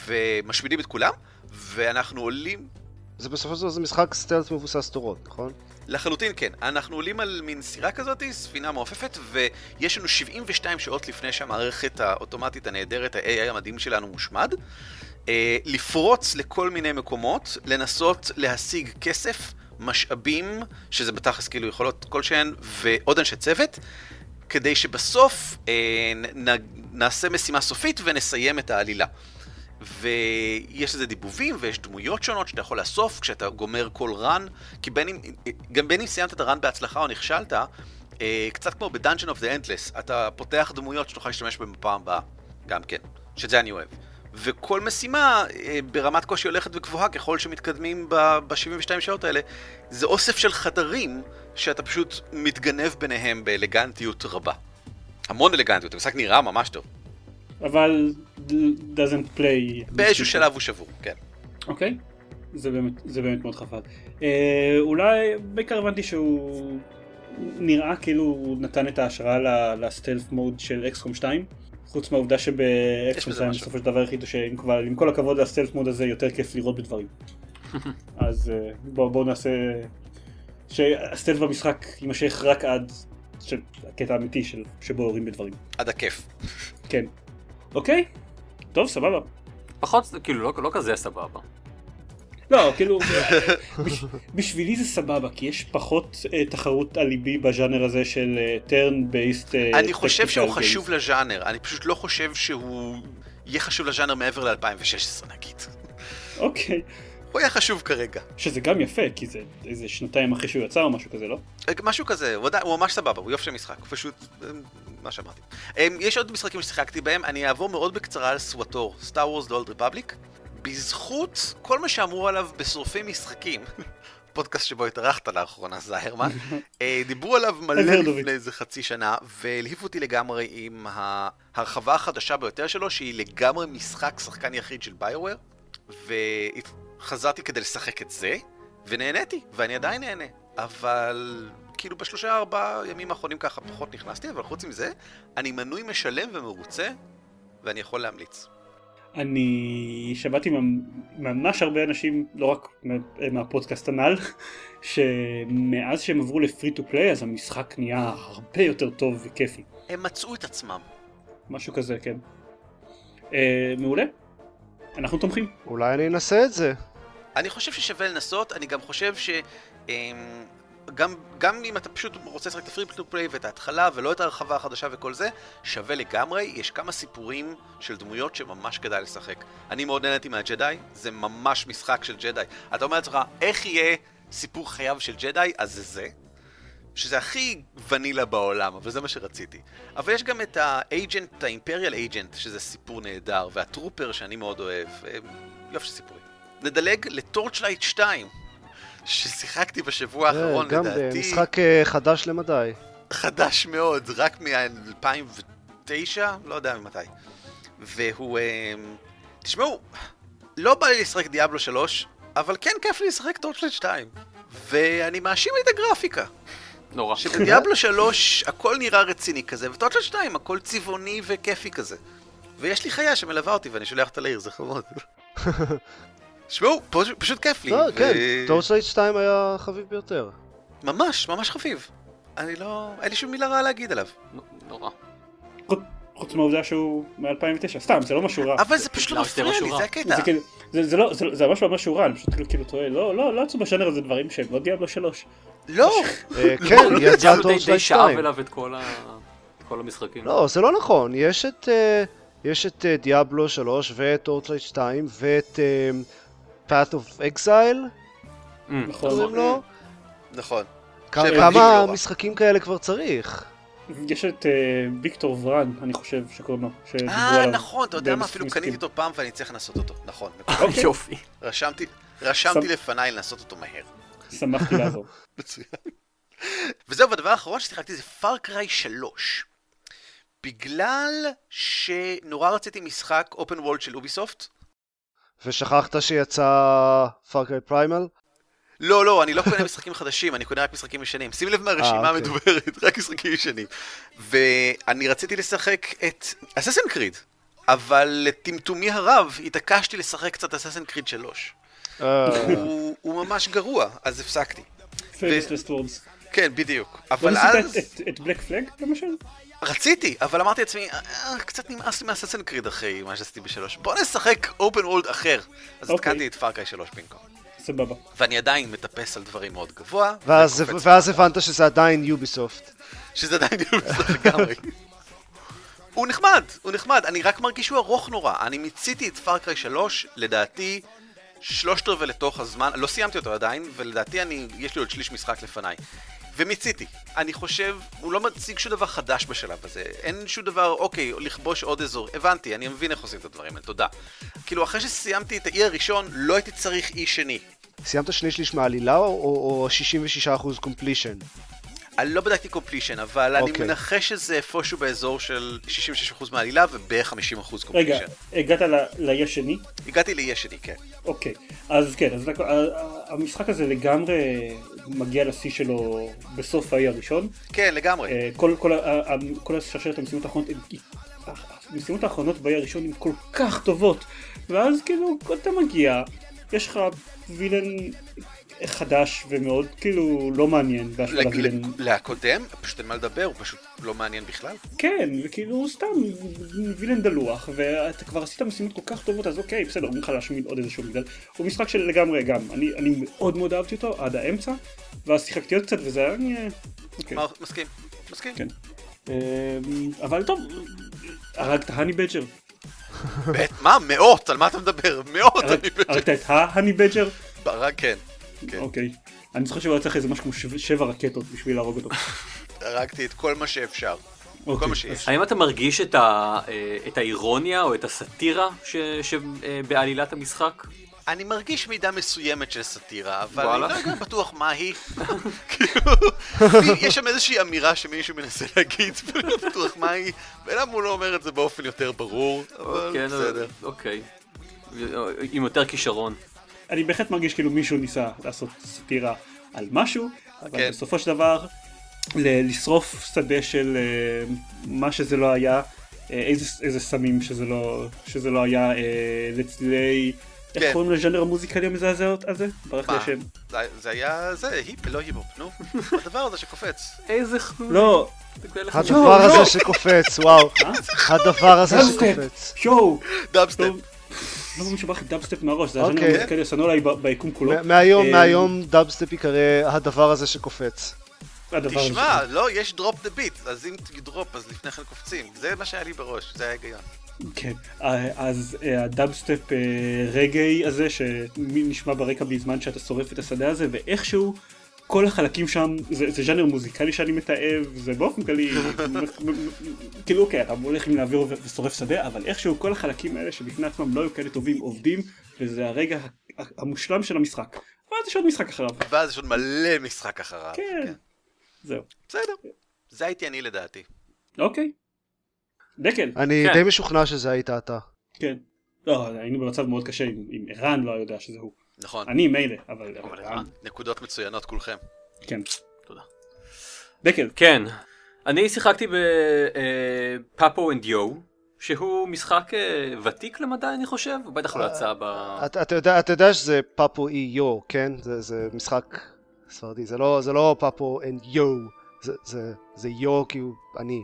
ומשמידים את כולם, ואנחנו עולים... זה בסופו של דבר זה משחק סטלט מבוסס תורות, נכון? לחלוטין כן. אנחנו עולים על מין סירה כזאת, ספינה מעופפת, ויש לנו 72 שעות לפני שהמערכת האוטומטית הנהדרת, ה-AI המדהים שלנו מושמד, לפרוץ לכל מיני מקומות, לנסות להשיג כסף, משאבים, שזה בתכלס כאילו יכולות כלשהן, ועוד אנשי צוות, כדי שבסוף אה, נ, נעשה משימה סופית ונסיים את העלילה. ויש לזה דיבובים ויש דמויות שונות שאתה יכול לאסוף כשאתה גומר כל רן, כי בין אם, גם בין אם סיימת את הרן בהצלחה או נכשלת, אה, קצת כמו ב-Dungeon of the Endless, אתה פותח דמויות שתוכל להשתמש בהן בפעם הבאה, גם כן, שזה אני אוהב. וכל משימה אה, ברמת קושי הולכת וגבוהה ככל שמתקדמים ב-72 שעות האלה, זה אוסף של חדרים שאתה פשוט מתגנב ביניהם באלגנטיות רבה. המון אלגנטיות, המשחק נראה ממש טוב. אבל doesn't play. באיזשהו שלב הוא שבור, כן. אוקיי, זה באמת, זה באמת מאוד חבל. אה, אולי, בעיקר הבנתי שהוא נראה כאילו הוא נתן את ההשראה לסטלף מוד של אקסקום 2. חוץ מהעובדה שבאקסקום בזה 2 משהו. בסופו של דבר החליטו שעם כל הכבוד לסטלף מוד הזה יותר כיף לראות בדברים. אז אה, בואו בוא נעשה שהסטלף במשחק יימשך רק עד של הקטע האמיתי של שבו יורים בדברים. עד הכיף. כן. אוקיי, טוב סבבה. פחות, כאילו, לא, לא כזה סבבה. לא, כאילו, בש, בשבילי זה סבבה, כי יש פחות uh, תחרות על ליבי בז'אנר הזה של uh, turn based uh, אני חושב שהוא חשוב לז'אנר, אני פשוט לא חושב שהוא יהיה חשוב לז'אנר מעבר ל-2016 נגיד. אוקיי, הוא היה חשוב כרגע. שזה גם יפה, כי זה איזה שנתיים אחרי שהוא יצא או משהו כזה, לא? משהו כזה, הוא, עדיין- הוא ממש סבבה, הוא יופי של משחק, הוא פשוט, אה, מה שאמרתי. אה, יש עוד משחקים ששיחקתי בהם, אני אעבור מאוד בקצרה על סוואטור, Wars The Old Republic. בזכות כל מה שאמרו עליו בשורפי משחקים, פודקאסט שבו התארחת לאחרונה, זהרמן, אה, דיברו עליו מלא לפני איזה חצי שנה, והלהיב אותי לגמרי עם ההרחבה החדשה ביותר שלו, שהיא לגמרי משחק שחקן יחיד של ביואר, וחזרתי כדי לשחק את זה, ונהניתי, ואני עדיין נהנה, אבל כאילו בשלושה ארבעה ימים האחרונים ככה פחות נכנסתי, אבל חוץ מזה, אני מנוי משלם ומרוצה, ואני יכול להמליץ. אני שמעתי ממ- ממש הרבה אנשים, לא רק מה- מהפודקאסט הנ"ל, שמאז שהם עברו לפרי טו פליי אז המשחק נהיה הרבה יותר טוב וכיפי. הם מצאו את עצמם. משהו כזה, כן. אה, מעולה. אנחנו תומכים. אולי אני אנסה את זה. אני חושב ששווה לנסות, אני גם חושב ש... גם, גם אם אתה פשוט רוצה לשחק את ה free to play ואת ההתחלה ולא את הרחבה החדשה וכל זה, שווה לגמרי, יש כמה סיפורים של דמויות שממש כדאי לשחק. אני מאוד נהניתי מהג'די, זה ממש משחק של ג'די. אתה אומר לעצמך, איך יהיה סיפור חייו של ג'די? אז זה זה. שזה הכי ונילה בעולם, אבל זה מה שרציתי. אבל יש גם את ה agent, ה imperial agent, שזה סיפור נהדר, וה trooper שאני מאוד אוהב, אה, יופי של סיפורים. נדלג לטורצ'לייט 2, ששיחקתי בשבוע האחרון, אה, גם לדעתי, משחק אה, חדש למדי. חדש מאוד, רק מ-2009, לא יודע ממתי. והוא... אה, תשמעו, לא בא לי לשחק דיאבלו 3, אבל כן כיף לי לשחק טורצ'לייט 2. ואני מאשים את הגרפיקה. נורא. שבדיאבלו 3 הכל נראה רציני כזה, וטורצ'לייט 2 הכל צבעוני וכיפי כזה. ויש לי חיה שמלווה אותי ואני שולח אותה לעיר, זה חמוד. תשמעו, פשוט- פשוט כיף לי. לא, ו- כן, טורצ'לייט 2 היה חביב ביותר. ממש, ממש חביב. אני לא... אין לי שום מילה רעה להגיד עליו. נורא. חוץ- מהעובדה שהוא מ-2009, סתם, זה לא משהו רע. אבל זה פשוט לא מפריע לי, משהו זה? הקטע. זה כאילו, זה- זה לא, זה- זה ממש לא משהו רע, אני פשוט כאילו- כאילו טועה, לא, לא, לא יצאו בשאנר הזה דברים שהם לא דיאבלו 3. לא! אה, כן, יצא דיאבלו די- די טורצ'לייט שאב 2. אליו את כל ה... כל כל המשחקים. לא, זה לא נכון, יש את, אה, יש את אה, דיאבלו 3 ואת אורטרייט 2 ואת אה, Path of Exile, נכון. קוראים לו. נכון. כמה. משחקים כאלה כבר צריך? יש את אה, ויקטור ורן, אני חושב שקוראים לו. שדיברו אה, נכון, אתה יודע מה, אפילו. קניתי אותו פעם ואני צריך לנסות אותו. נכון. אוקיי. יופי. רשמתי, לפניי לנסות אותו מהר. שמחתי לעזור. מצוין. וזהו, והדבר האחרון ששיחקתי זה פארקריי 3. בגלל שנורא רציתי משחק open world של יוביסופט. ושכחת שיצא פארקריי פריימל? לא, לא, אני לא קונה משחקים חדשים, אני קונה רק משחקים ישנים. שים לב מהרשימה אה, אוקיי. המדוברת, רק משחקים ישנים. ואני רציתי לשחק את אססין קריד, אבל לטמטומי הרב התעקשתי לשחק קצת אססין קריד 3. הוא הוא ממש גרוע, אז הפסקתי. כן, בדיוק. אבל אז... את- בלק פלאג למשל? רציתי, אבל אמרתי לעצמי, "אה, קצת נמאס לי מאססין קריד אחרי מה שעשיתי בשלוש. בוא נשחק open world אחר. אז אוקיי. התקנתי את פארקריי 3 במקום. סבבה. ואני עדיין מטפס על דברים מאוד גבוה. ואז, הבנת שזה עדיין יוביסופט. שזה עדיין יוביסופט לגמרי. הוא נחמד, הוא נחמד, אני רק מרגיש שהוא ארוך נורא. אני מיציתי את פארקריי 3, לדעתי, שלושת רבעי לתוך הזמן, לא סיימתי אותו עדיין, ולדעתי אני, יש לי עוד שליש משחק לפניי. ומיציתי. אני חושב, הוא לא מציג שום דבר חדש בשלב הזה. אין שום דבר, אוקיי, לכבוש עוד אזור. הבנתי, אני מבין איך עושים את הדברים האלה, תודה. כאילו, אחרי שסיימתי את האי הראשון, לא הייתי צריך אי שני. סיימת שני שליש מהעלילה או, או, או 66% completion? אני לא בדקתי completion, אבל אני אוקיי. מנחש שזה איפשהו באזור של 66% מהעלילה ובערך 50% רגע, completion. הגעת ל- לאי השני? הגעתי לאי השני, כן. אוקיי. אז כן, אז המשחק הזה לגמרי מגיע לשיא שלו בסוף האי הראשון. כן, לגמרי. אה, כל, כל, כל השרשרת המשימות האחרונות, המשימות האחרונות באי הראשון הן כל כך טובות, ואז כאילו אתה מגיע, יש לך וילן חדש ומאוד כאילו לא מעניין בהשוואה לג- לקודם, פשוט אין מה לדבר, הוא פשוט לא מעניין בכלל. כן, וכאילו הוא סתם וילן דלוח, ואתה כבר עשית משימות כל כך טובות, אז אוקיי, בסדר, אומרים לך להשמיד עוד איזשהו מגדל, הוא משחק של לגמרי גם, אני, אני מאוד מאוד אהבתי אותו עד האמצע, ואז שיחקתי עוד קצת וזה היה, אה, אוקיי. מסכים, מסכים. כן. אמ, אבל טוב, הרגת האני. בית- מה, מאות? על מה אתה מדבר? מאות אני הרגת בטח. את ההאני בדג'ר? ברק, כן. כן. אוקיי. אני זוכר שהוא היה צריך איזה משהו כמו שב- שבע רקטות בשביל להרוג אותו. הרגתי את כל מה שאפשר. כל אוקיי, מה שיש. האם אתה מרגיש את, ה, אה, את האירוניה או את הסאטירה ש- שבעלילת המשחק? אני מרגיש מידה מסוימת של סאטירה, אבל וואלה. אני לא יודע בטוח מה היא. כאילו, יש שם איזושהי אמירה שמישהו מנסה להגיד, ואני לא בטוח מה היא, ולמה הוא לא אומר את זה באופן יותר ברור, אבל כן, בסדר. אוקיי. עם יותר כישרון. אני בהחלט מרגיש כאילו מישהו ניסה לעשות סאטירה על משהו, אבל כן. בסופו של דבר, ל- לשרוף שדה של אה, מה שזה לא היה, אה, איזה, איזה סמים שזה לא, שזה לא היה, אה, לצלילי, איך כן. קוראים לז'אנר המוזיקלי המזעזע הזה? ברח לי מה? השם. זה- זה היה זה, היפ, לא היפ-הופ, נו. הדבר הזה שקופץ. איזה חנון. לא, הדבר הזה לא. שקופץ, וואו. הדבר הזה. שקופץ. שואו! דאבסטפ. לא לא מישהו ברח לי דאבסטפ מהראש, זה הז'אנר. המוזיקלי השנוא עליי ביקום כולו. מה- מהיום, אה, מהיום דאבסטפ ייקרא הדבר הזה שקופץ. תשמע, לא, יש drop the beat, אז אם ת drop, אז לפני כן קופצים. זה מה שהיה לי בראש, זה היה ההיגיון. כן, אה, אז אה, הדאבסטפ רגעי הזה שנשמע ברקע בזמן שאתה שורף את השדה הזה ואיכשהו כל החלקים שם זה, זה ז'אנר מוזיקלי שאני מתעב זה באופן כללי כאילו אוקיי אתה הולך עם להעביר ושורף שדה אבל איכשהו כל החלקים האלה שבפני עצמם לא היו כאלה טובים עובדים וזה הרגע המושלם של המשחק. ואז יש עוד משחק אחריו. ואז יש עוד מלא משחק אחריו. כן. זהו. בסדר. זה הייתי אני לדעתי. אוקיי. דקל. אני כן. די משוכנע שזה היית אתה. כן. לא היינו במצב מאוד קשה אם אם ערן לא יודע שזה הוא. נכון. אני מילא אבל אבל ערן. נקודות מצוינות כולכם. כן. תודה. דקל. כן. אני שיחקתי בפאפו אנד יו, שהוא משחק אה, ותיק למדי אני חושב, הוא בטח לא יצא ב... אתה אתה יודע- שזה פאפו אי יו, כן? זה- זה משחק ספרדי, זה לא- זה לא פאפו אנד יו. זה- זה- זה יו כי הוא אני.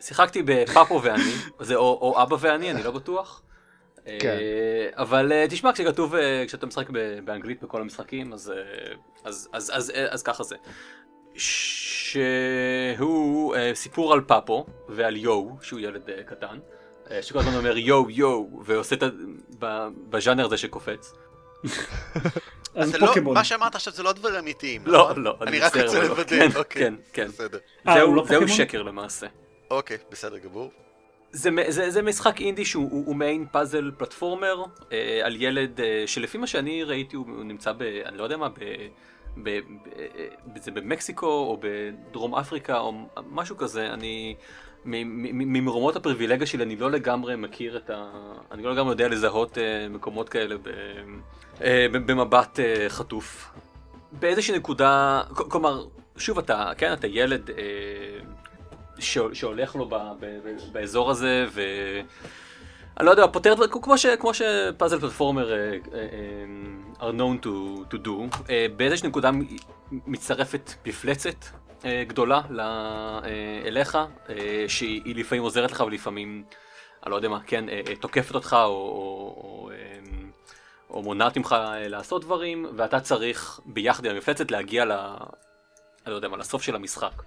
שיחקתי בפאפו ואני, זה או, או אבא ואני, אני לא בטוח. כן. אה, אבל אה, תשמע, כשכתוב, אה, כשאתה משחק באנגלית בכל המשחקים, אז, אז, אז, אז, אז, אז ככה זה. שהוא סיפור על פאפו ועל יואו, שהוא ילד קטן, שכל הזמן אומר יואו יואו, ועושה את ה... בז'אנר הזה שקופץ. אז זה לא. מה שאמרת עכשיו זה לא דברים אמיתיים, לא, נכון? לא, אני רק מצטער, רוצה אבל לא. לוודא, כן, אוקיי. כן, כן. בסדר. זהו, לא? שקר למעשה. אוקיי, בסדר גמור. זה, זה, זה משחק אינדי שהוא הוא, מעין פאזל פלטפורמר אה, על ילד אה, שלפי מה שאני ראיתי הוא, הוא נמצא ב... אני לא יודע מה, ב... ב, ב, זה במקסיקו או בדרום אפריקה או משהו כזה, אני... ממרומות הפריבילגיה שלי אני לא לגמרי מכיר את ה... אני לא לגמרי יודע לזהות אה, מקומות כאלה ב, אה, במבט אה, חטוף. באיזושהי נקודה, כלומר, שוב אתה, כן, אתה ילד אה, שהולך לו באזור הזה, ו... אני לא יודע, פותר דברים, כמו, ש, כמו שפאזל פלטפורמר uh, uh, are known to, to do, uh, באיזושהי נקודה מצטרפת מפלצת גדולה אליך, שהיא לפעמים עוזרת לך ולפעמים, אני לא יודע מה, כן, תוקפת אותך או, או, או, או מונעת ממך לעשות דברים, ואתה צריך ביחד עם המפלצת להגיע ל... אני לא יודע מה, לסוף של המשחק.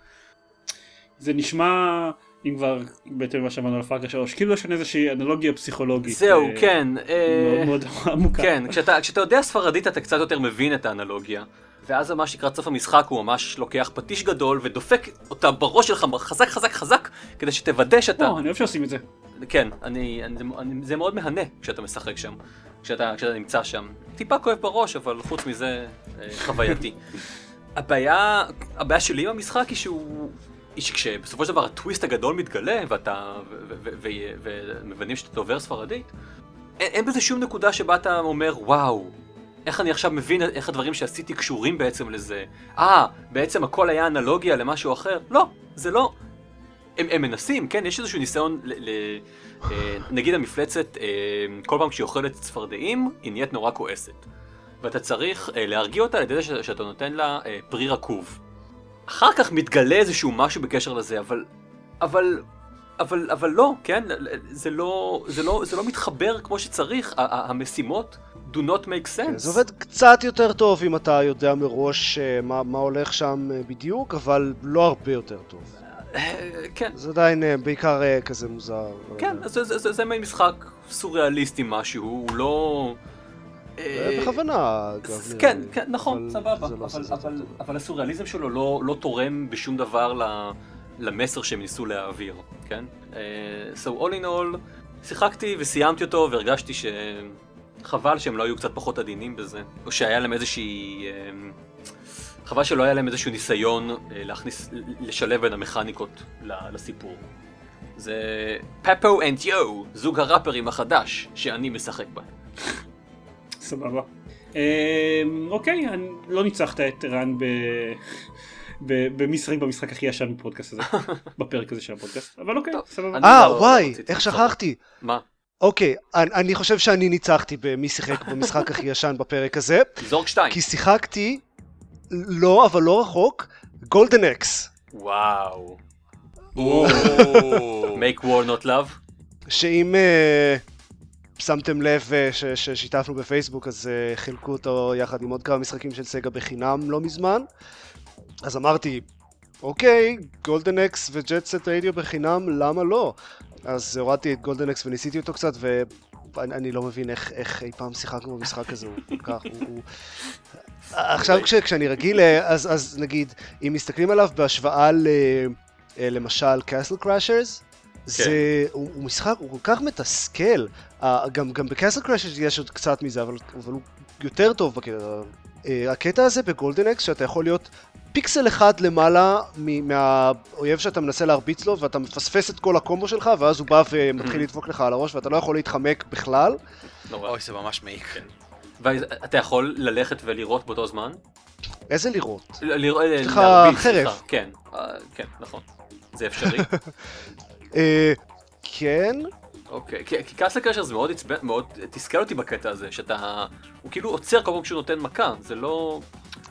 זה נשמע, אם כבר בהתאם למה שאמרנו על פארקה 3, כאילו יש כאן איזושהי אנלוגיה פסיכולוגית. זהו, אה, כן. אה, מאוד מאוד עמוקה. כן, כשאתה, כשאתה יודע ספרדית אתה קצת יותר מבין את האנלוגיה. ואז ממש לקראת סוף המשחק הוא ממש לוקח פטיש גדול ודופק אותה בראש שלך חזק חזק חזק כדי שתוודא שאתה... או, אני אוהב שעושים את זה. כן, אני, אני, אני, זה מאוד מהנה כשאתה משחק שם, כשאתה, כשאתה נמצא שם. טיפה כואב בראש, אבל חוץ מזה, אה, חווייתי. הבעיה, הבעיה שלי עם המשחק היא שהוא... היא שכשבסופו של דבר הטוויסט הגדול מתגלה ואתה... ומבינים שאתה דובר ספרדית, אין, אין בזה שום נקודה שבה אתה אומר, וואו, איך אני עכשיו מבין איך הדברים שעשיתי קשורים בעצם לזה. אה, בעצם הכל היה אנלוגיה למשהו אחר? לא, זה לא. הם, הם מנסים, כן, יש איזשהו ניסיון, ל, ל, אה, נגיד המפלצת, אה, כל פעם שהיא אוכלת צפרדעים, היא נהיית נורא כועסת. ואתה צריך אה, להרגיע אותה על ידי זה שאתה נותן לה פרי רקוב. אחר כך מתגלה איזשהו משהו בקשר לזה, אבל... אבל... אבל, אבל לא, כן? זה לא, זה, לא, זה לא מתחבר כמו שצריך, המשימות do not make sense. כן, זה עובד קצת יותר טוב אם אתה יודע מראש אה, מה, מה הולך שם אה, בדיוק, אבל לא הרבה יותר טוב. אה, כן, זה עדיין בעיקר כזה מוזר. כן. זה, זה, זה, זה מעין משחק סוריאליסטי משהו, הוא לא... אה, אה, בכוונה, אגב. כן, לי. כן, נכון, סבבה, לא אבל, הסוריאליזם שלו לא, לא תורם בשום דבר למסר שהם ניסו להעביר, כן? Uh, so all in all, שיחקתי וסיימתי אותו והרגשתי שחבל שהם לא היו קצת פחות עדינים בזה, או שהיה להם איזושהי... חבל שלא היה להם איזשהו ניסיון להכניס, לשלב בין המכניקות לסיפור. זה פפו אנד יו, זוג הראפרים החדש שאני משחק בהם. סבבה. אה, אוקיי, אני- לא ניצחת את רן ב... ב- במי שחק במשחק הכי ישן בפודקאסט הזה, בפרק הזה של הפודקאסט, אבל אוקיי, סבבה. אה, לא וואי, רציתי איך. שכחתי. מה? אוקיי, אני, אני חושב שאני ניצחתי במי שיחק במשחק הכי ישן בפרק הזה, זורק שתיים. כי שיחקתי, לא, אבל לא רחוק, גולדן אקס, וואו. או, make war not love. שאם uh, שמתם לב ש- ששיתפנו בפייסבוק, אז uh, חילקו אותו יחד עם עוד כמה משחקים של סגה בחינם לא מזמן, אז אמרתי, אוקיי, גולדן אקס וג'ט סט רדיו בחינם, למה לא? אז הורדתי את גולדן אקס וניסיתי אותו קצת, ואני אני לא מבין איך, איך אי פעם שיחקנו במשחק הזה, הוא כל כך, הוא... הוא... עכשיו כש, כשאני רגיל, אה, אז, אז נגיד, אם מסתכלים עליו בהשוואה ל... אה, למשל Castle Crashers, זה, הוא, הוא משחק, הוא כל כך מתסכל, אה, גם, גם ב Castle Crashers יש עוד קצת מזה, אבל, אבל הוא יותר טוב בקטע. אה, הקטע הזה ב Golden Axe, שאתה יכול להיות פיקסל אחד למעלה מ- מהאויב שאתה מנסה להרביץ לו, ואתה מפספס את כל הקומבו שלך, ואז הוא בא ומתחיל לדפוק לך על הראש, ואתה לא יכול להתחמק בכלל. נורא. אוי, זה ממש מעיק. ואתה יכול ללכת ולירות באותו זמן? איזה לראות- יש לך להרביץ, חרב. סליחה. כן, אה, כן, נכון. זה אפשרי. אה, כן, אוקיי, כי כי קאסל זה מאוד עצבן, מאוד תסכל אותי בקטע הזה, שאתה... הוא כאילו עוצר כל פעם כשהוא נותן מכה, זה לא...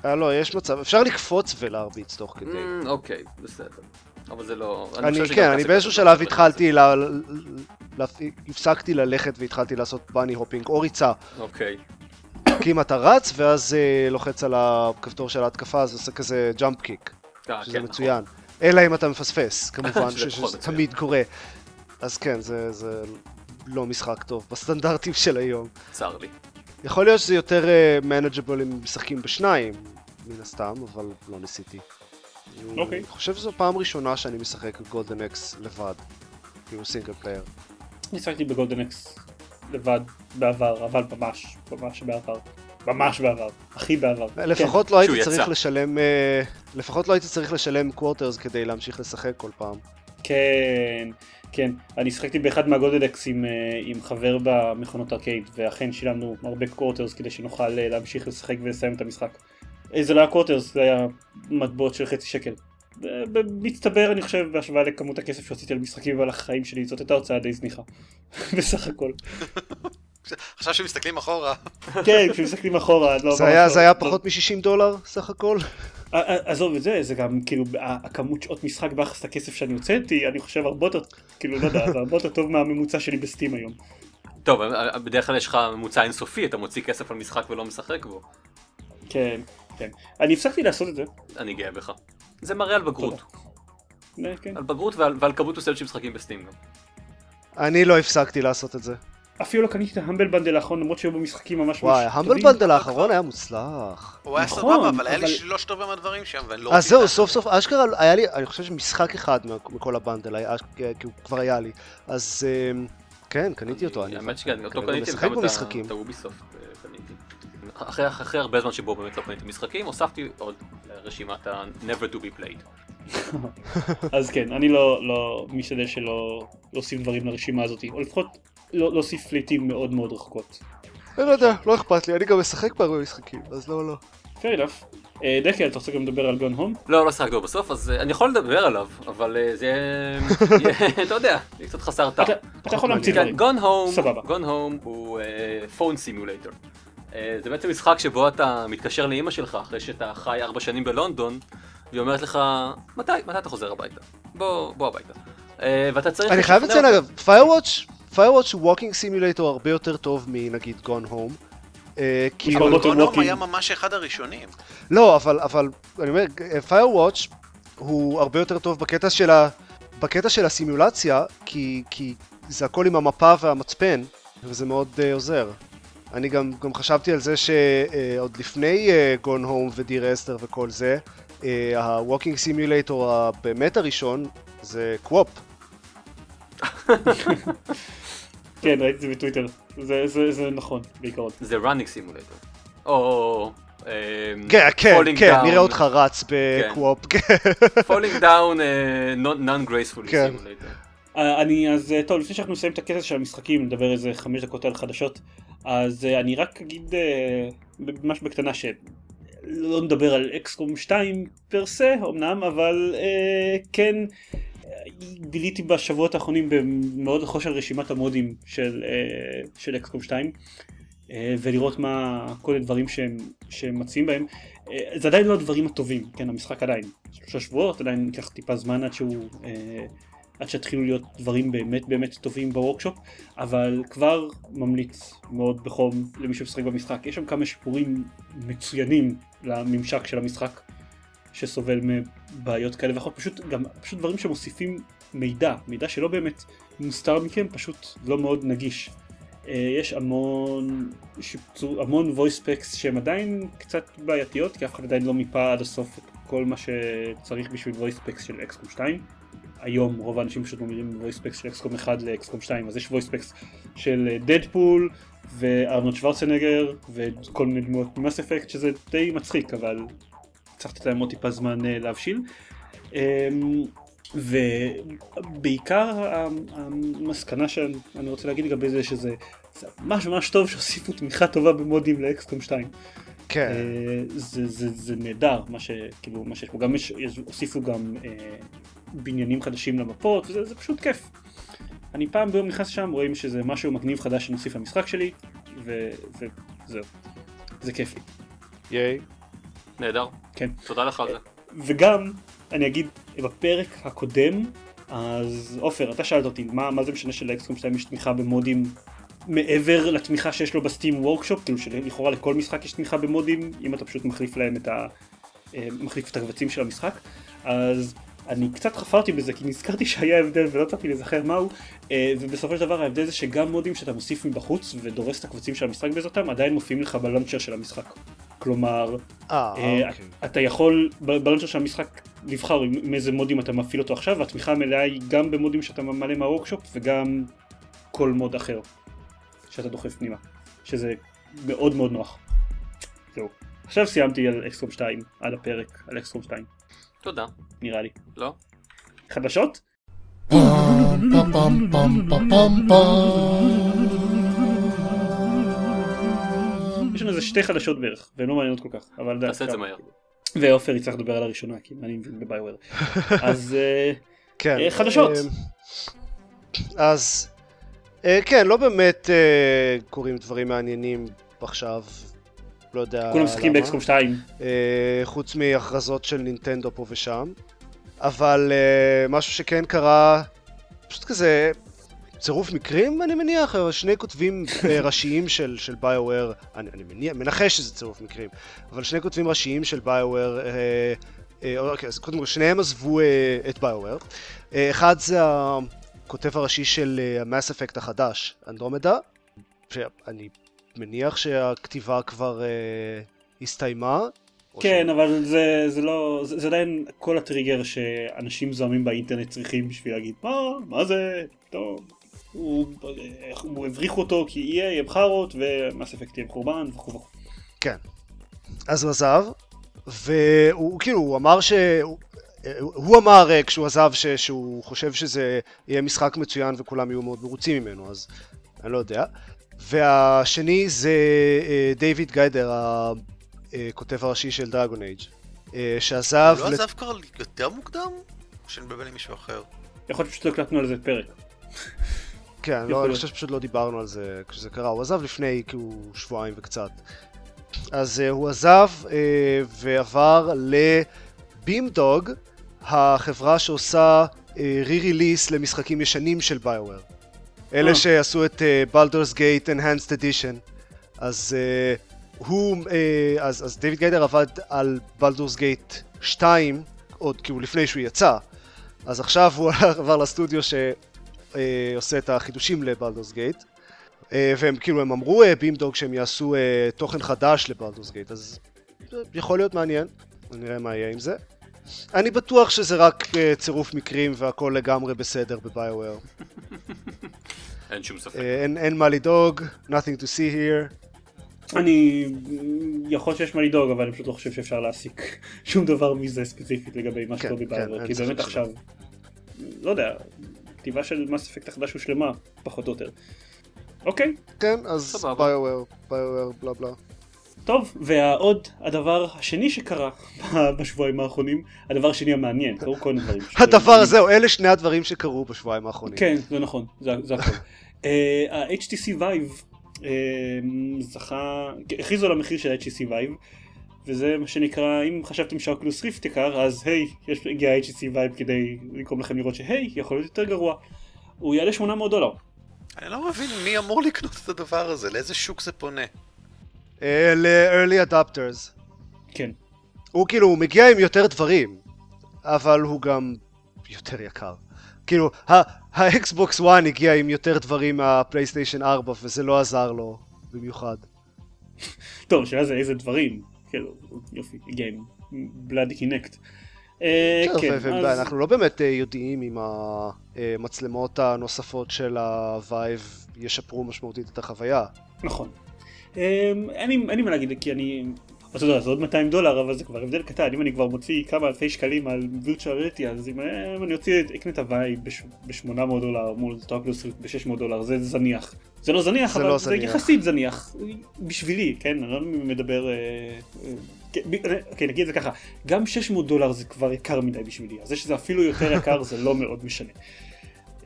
אה, לא, יש מצב, אפשר לקפוץ ולהרביץ תוך כדי. אמ, אוקיי, בסדר. אבל זה לא... אני, שגם כן, אני באיזשהו שלב זה התחלתי, ל... ל- ל- הפסקתי ללכת והתחלתי לעשות בני הופינג או ריצה. אוקיי. כי אם אתה רץ ואז אה, לוחץ על הכפתור של ההתקפה אז עושה כזה jump kick. אה, שזה כן, נכון. אלא אם אתה מפספס, כמובן, שזה. תמיד קורה. אז כן, זה זה לא משחק טוב בסטנדרטים של היום. צר לי. יכול להיות שזה יותר manageable אם משחקים בשניים, מן הסתם, אבל לא ניסיתי. אוקיי. אני חושב שזו פעם ראשונה שאני משחק Golden Axe לבד, כאילו single player. אני שחקתי ב Golden Axe לבד בעבר, אבל ממש, ממש בעבר. ממש בעבר. הכי בעבר. לפחות לא הייתי צריך יצא. לשלם, אה, לפחות לא הייתי צריך לשלם quarters כדי להמשיך לשחק כל פעם. כן, כן. אני שחקתי באחד מה Golden Axe עם, אה, עם חבר במכונות ארקייד, ואכן שילמנו הרבה quarters כדי שנוכל אה, להמשיך לשחק ולסיים את המשחק. אה, זה לא היה quarters, זה היה מטבעות של חצי שקל. במצטבר אני חושב בהשוואה לכמות הכסף שהוצאתי על משחקים ועל החיים שלי, זאת הייתה הוצאה די זניחה. בסך הכל. עכשיו שמסתכלים אחורה, כן, כשמסתכלים אחורה, לא... זה ממש היה- לא- זה היה פחות מ-60 דולר סך הכל? עזוב את זה, זה גם כאילו הכמות שעות משחק ביחס לכסף שאני הוצאתי, אני חושב הרבה יותר, כאילו לא יודע, זה הרבה יותר טוב מהממוצע שלי בסטים היום. טוב, אה, בדרך כלל יש לך ממוצע אינסופי, אתה מוציא כסף על משחק ולא משחק בו. כן, כן. אני הפסקתי לעשות את זה. אני גאה בך. זה מראה על בגרות. אה, כן. על בגרות ועל ועל כמות מסוימת של משחקים ב Steam גם. אני לא הפסקתי לעשות את זה. אפילו לא קניתי את ה Humble Bundle האחרון למרות שהיו בו משחקים ממש וואי, ממש Humble טובים. Bundle האחרון היה מוצלח. הוא היה נכון, סבבה, אבל היה לי אבל- שלושת רבעי מהדברים שם, ואני לא אז זהו, סוף סוף, אשכרה היה לי, אני חושב שמשחק אחד מכל ה bundle, היה- כי הוא כבר היה לי. אז אמ, כן, קניתי אותו. אני האמת שכן, אותו קניתי משחק במשחקים. את ה Ubisoft אה, קניתי. אחרי אחרי הרבה זמן שבו באמת לא קניתי משחקים, הוספתי עוד לרשימת ה-never to be played. אז כן, אני לא, לא, משתדל שלא להוסיף דברים לרשימה הזאת, או לפחות לא להוסיף לעיתים מאוד מאוד רחוקות. אני לא יודע, לא אכפת לי, אני גם משחק בהרבה משחקים, אז לא, לא. fair enough. אה, דקל, אתה רוצה גם לדבר על גון הום? לא, לא שיחקתי בו בסוף, אז אה, אני יכול לדבר עליו, אבל אה, זה יהיה, אתה יודע, זה קצת חסר טעם. אתה יכול להמציא דברים. Gone Home, סבבה. Gone Home הוא phone simulator. זה בעצם משחק שבו אתה מתקשר לאימא שלך אחרי שאתה חי ארבע שנים בלונדון, והיא אומרת לך, מתי, מתי אתה חוזר הביתה? בוא, בוא הביתה. ואתה צריך... אני חייב לציין. אגב, Firewatch, Firewatch הוא walking simulator הרבה יותר טוב מנגיד Gone Home. כאילו, הרבה יותר Gone Home walking. היה ממש אחד הראשונים. לא, אבל, אבל, אני אומר, Firewatch הוא הרבה יותר טוב בקטע של, ה, בקטע של הסימולציה, כי, כי זה הכל עם המפה והמצפן, וזה מאוד אה, עוזר. אני גם, גם חשבתי על זה שעוד לפני Gone Home ו Dear Esther וכל זה, ה walking simulator הבאמת הראשון זה QWOP. כן, ראיתי את זה בטוויטר. זה- זה זה נכון, בעיקרון. זה running simulator. או... אמ, כן, כן, falling כן, down- נראה אותך רץ בקוופ. falling down non- non-gracefully כן. simulator. אה, אני אז אה, טוב לפני שאנחנו נסיים את הקטע של המשחקים נדבר איזה חמש דקות על חדשות אז אה, אני רק אגיד אה, ממש בקטנה שלא נדבר על אקסקום 2 פר סה אמנם אבל כן ביליתי בשבועות האחרונים במאוד לחוש על רשימת המודים של, אה, של אקסקום 2 אה, ולראות מה כל הדברים שהם, שהם מציעים בהם. אה, זה עדיין לא הדברים הטובים כן המשחק עדיין. שלושה שבועות עדיין ייקח טיפה זמן עד שהוא עד שיתחילו להיות דברים באמת באמת טובים בוורקשופ, אבל כבר ממליץ מאוד בחום למי שמשחק במשחק. יש שם כמה שיפורים מצוינים לממשק של המשחק, שסובל מבעיות כאלה ואחרות, פשוט פשוט דברים שמוסיפים מידע, מידע שלא באמת מוסתר מכם, פשוט לא מאוד נגיש. אה, יש המון שיפצור, המון voice packs שהם עדיין קצת בעייתיות, כי אף אחד עדיין לא מיפה עד הסוף את כל מה שצריך בשביל voice packs של XCOM 2. היום רוב האנשים פשוט ממירים voice packs של XCOM 1 ל-XCOM 2, אז יש voice packs של דדפול וארנולד שוורצנגר וכל מיני דמויות ממס אפקט שזה די מצחיק אבל צריך לתת להם עוד טיפה זמן אה, להבשיל. אמ, ובעיקר המסקנה שאני רוצה להגיד לגבי זה שזה זה ממש ממש טוב שהוסיפו תמיכה טובה במודים לאקסקום 2. כן. אה, זה, זה, זה נהדר מה שכאילו מה שיש פה גם יש, הוסיפו גם אה, בניינים חדשים למפות וזה זה פשוט כיף. אני פעם ביום נכנס לשם רואים שזה משהו מגניב חדש שנוסיף למשחק שלי ו, וזהו. זה כיף לי. ייי. נהדר. כן. תודה לך על זה. וגם אני אגיד בפרק הקודם אז עופר אתה שאלת אותי מה, מה זה משנה שלאקסקום 2 יש תמיכה במודים מעבר לתמיכה שיש לו בסטים וורקשופ כאילו שלכאורה לכל משחק יש תמיכה במודים אם אתה פשוט מחליף להם את, ה, אה, מחליף את הקבצים של המשחק, אז אני קצת חפרתי בזה כי נזכרתי שהיה הבדל ולא הצלחתי להיזכר מהו, אה, ובסופו של דבר ההבדל זה שגם מודים שאתה מוסיף מבחוץ ודורס את הקבצים של המשחק בעזרתם, עדיין מופיעים לך בלונצ'ר של המשחק. כלומר, אה, אה, אוקיי. אתה יכול בלונצ'ר של המשחק לבחר עם איזה מודים אתה מפעיל אותו עכשיו, והתמיכה המלאה היא גם במודים שאתה ממלא מהוורקשופ וגם כל מוד אחר שאתה דוחף פנימה, שזה מאוד מאוד נוח. זהו. עכשיו סיימתי על אקסקום 2, עד הפרק על אקסקום 2, תודה. נראה לי. לא? חדשות? יש לנו איזה שתי חדשות בערך, והן לא מעניינות כל כך, אבל... תעשה את זה מהר. ועופר יצטרך לדבר על הראשונה, כי אני מבין בביואר. אז אה, כן. אה, חדשות. אה, אז, כן, לא באמת קורים דברים מעניינים עכשיו. לא יודע כולם משחקים. באקסקום 2. אה, חוץ מהכרזות של נינטנדו פה ושם. אבל משהו שכן קרה, פשוט כזה צירוף מקרים אני מניח, שני כותבים אה, ראשיים של, של ביואר, אני, אני מניח, מנחש שזה צירוף מקרים, אבל שני כותבים ראשיים של ביואר, אה, אה, אוקיי, אז קודם כל שניהם עזבו אה, את ביואר. אה, אחד זה הכותב הראשי של אה, המאס אפקט החדש, אנדרומדה, שאני מניח שהכתיבה כבר אה, הסתיימה. כן, אבל זה, זה לא, זה, זה עדיין כל הטריגר שאנשים זוהמים באינטרנט צריכים בשביל להגיד מה, מה זה, טוב, הוא, הוא הבריחו אותו כי EA הם חארות ומאס אפקט תהיה חורבן וכו' וכו'. כן. אז הוא עזב, והוא כאילו, הוא אמר ש... הוא- אמר אה, כשהוא עזב ש... שהוא חושב שזה יהיה משחק מצוין וכולם יהיו מאוד מרוצים ממנו, אז אני לא יודע. והשני זה אה, דיוויד גיידר, הכותב הראשי של דרגון אייג', אה, שעזב... הוא לא לת- עזב כבר יותר מוקדם? או שאני מבלבל עם מישהו אחר? יכול להיות שפשוט לא הקלטנו על זה פרק. כן, לא, אני. חושב שפשוט לא דיברנו על זה כשזה קרה, הוא עזב לפני כאילו שבועיים וקצת. אז uh, הוא עזב uh, ועבר לבימדוג, החברה שעושה re-release למשחקים ישנים של ביואר. אלה. שעשו את בלדורס גייט Enhanced Edition. אז uh, הוא, uh, אז, אז דיוויד גיידר עבד על בלדורס גייט 2, עוד כאילו לפני שהוא יצא. אז עכשיו הוא עבר לסטודיו ש... אה, עושה את החידושים לבלדורס גייט. אה, והם כאילו הם אמרו אה, בימדוג שהם יעשו אה, תוכן חדש לבלדורס גייט. אז אה, יכול להיות מעניין. נראה מה יהיה עם זה. אני בטוח שזה רק אה, צירוף מקרים והכל לגמרי בסדר בביואר אין שום ספק. אה, אין, אין מה לדאוג. Nothing to see here. אני, יכול שיש מה לדאוג, אבל אני פשוט לא חושב שאפשר להסיק שום דבר מזה ספציפית לגבי מה כן, שקורה כן, בביואר, אין כי באמת. עכשיו, לא יודע, כתיבה של מס אפקט החדש הושלמה, פחות או יותר. אוקיי, כן אז. ביואר ביואר בלה בלה טוב, והעוד הדבר השני שקרה בשבועיים האחרונים, הדבר השני המעניין, קרו כל מיני דברים. הדבר זהו אלה שני הדברים שקרו בשבועיים האחרונים כן, זה נכון, זה, זה הכל. אה, ה-HTC Vive אה, זכה, הכריזו על המחיר של ה-HTC Vive, וזה מה שנקרא, אם חשבתם שהאוקולוס ריפט יקר, אז היי, יש הגיע ה-HTC Vive כדי לגרום לכם לראות שהי, יכול להיות יותר גרוע. הוא יעלה 800 דולר. אני לא מבין מי אמור לקנות את הדבר הזה, לאיזה שוק זה פונה. אה, ל-early adapters כן. הוא כאילו, הוא מגיע עם יותר דברים, אבל הוא גם יותר יקר. כאילו, ה- ה Xbox 1 הגיע עם יותר דברים מה PlayStation 4, וזה לא עזר לו במיוחד. טוב, השאלה זה איזה דברים. כאילו, יופי, הגיע עם bloody Kinect. אה, כן. אנחנו לא באמת אה, יודעים אם המצלמות הנוספות של ה Vive ישפרו משמעותית את החוויה. נכון. אמ, אין לי מה להגיד, כי אני... אתה יודע, זה עוד 200 דולר, אבל זה כבר הבדל קטן, אם אני כבר מוציא כמה אלפי שקלים על virtual reality, אז אם אה, אם אני אוציא, אקנה את ה Vive ב-800 דולר מול Oculus ב-600 דולר, זה זניח. זה לא זניח, זה אבל לא זה זניח. יחסית זניח. בשבילי, כן? אני לא מדבר... אה, אה, אה, אוקיי, נגיד את זה ככה, גם 600 דולר זה כבר יקר מדי בשבילי, אז זה שזה אפילו יותר יקר זה לא מאוד משנה.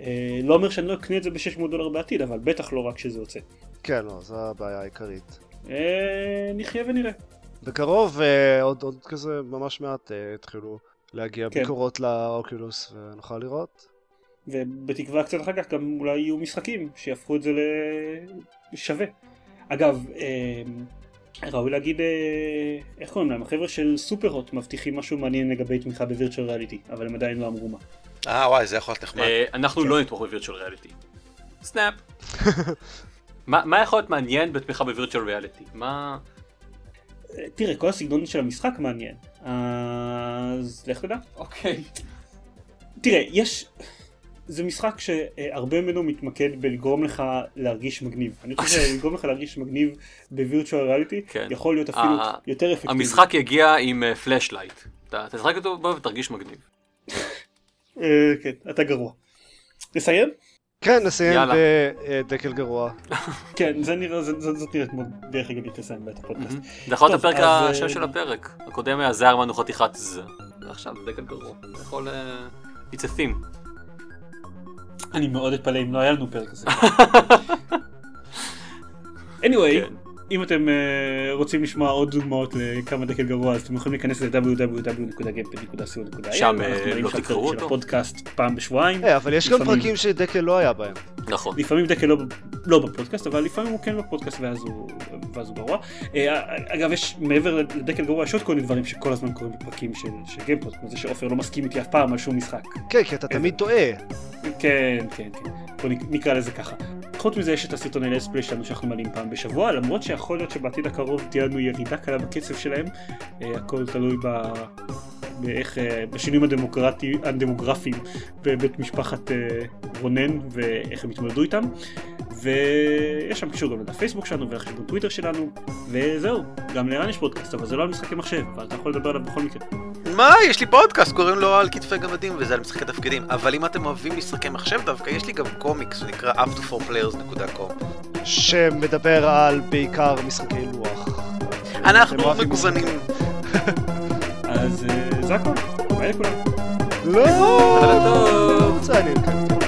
אה, לא אומר שאני לא אקנה את זה ב-600 דולר בעתיד, אבל בטח לא רק כשזה יוצא. כן, לא, זו הבעיה העיקרית. נחיה ונראה. בקרוב, עוד, עוד כזה ממש מעט התחילו להגיע כן. ביקורות לאוקולוס, ונוכל לראות. ובתקווה קצת אחר כך גם אולי יהיו משחקים שיהפכו את זה לשווה. אגב, אה, ראוי להגיד, אה, איך קוראים להם, החבר'ה של סופר הוט מבטיחים משהו מעניין לגבי תמיכה בווירטואל ריאליטי, אבל הם עדיין לא אמרו מה. אה וואי, זה יכול להיות נחמד. אה, אנחנו לא נתמוך בווירטואל ריאליטי. Snap. מה מה יכול להיות מעניין בתמיכה ב virtual reality? מה... אה, תראה, כל הסגנון של המשחק מעניין, אז לך תדע. אוקיי. תראה, יש... זה משחק שהרבה ממנו מתמקד בלגרום לך להרגיש מגניב. אני חושב שלגרום לך להרגיש מגניב ב virtual reality כן. יכול להיות אפילו יותר אפקטיבי. המשחק יגיע עם flashlight. אתה תשחק אותו בו ותרגיש מגניב. אה, כן, אתה גרוע. נסיים? כן, נסיים. בדקל גרוע. כן, זה נראה, זה- זאת זאת נראית מאוד דרך הגיונית לסיים את הפודקאסט. זה יכול להיות טוב, הפרק אז, השם אה, של הפרק. הקודם היה זהר מנו חתיכת ז. ועכשיו דקל גרוע. זה יכול... אה, It's a theme. אני מאוד אתפלא אם לא היה לנו פרק כזה. anyway, כן. אם אתם אה, רוצים לשמוע עוד דוגמאות לכמה דקל גרוע אז אתם יכולים להיכנס ל-www.gamepad.co.il שם, אה, לא תקראו של אותו? הפודקאסט פעם בשבועיים. אה, אבל יש גם פרקים שדקל לא היה בהם. נכון. לפעמים דקל לא, לא בפודקאסט, אבל לפעמים הוא כן בפודקאסט ואז הוא, ואז הוא גרוע. אה, אגב, יש מעבר לדקל גרוע, יש עוד כל מיני דברים שכל הזמן קורים בפרקים של, של גיימפוד, כמו זה שעופר לא מסכים איתי אף פעם על שום משחק. כן, כי אתה תמיד טועה. כן, כן, כן. בוא נק- נקרא לזה ככה. חוץ מזה יש את הסרטוני לספלי שלנו שאנחנו מעלים פעם בשבוע, למרות שיכול להיות שבעתיד הקרוב תהיה לנו ירידה קלה בקצב שלהם. אה, הכל תלוי ב... באיך, אה, בשינויים הדמוגרפיים בבית משפחת אה, רונן ואיך הם התמודדו איתם. ויש שם קישור גם לדף פייסבוק שלנו ולחשבון טוויטר שלנו, וזהו, גם לערן יש פודקאסט, אבל זה לא על משחקי מחשב, אבל אתה יכול לדבר עליו בכל מקרה. מה, יש לי פודקאסט, קוראים לו על כתפי גמדים, וזה על משחקי תפקידים. אבל אם אתם אוהבים משחקי מחשב דווקא, יש לי גם קומיקס, הוא נקרא up2forplayers.com. שמדבר על בעיקר משחקי לוח. אנחנו מגוונים. אז אה, זה הכל, ביי לכולם. לא! זה אני, כן.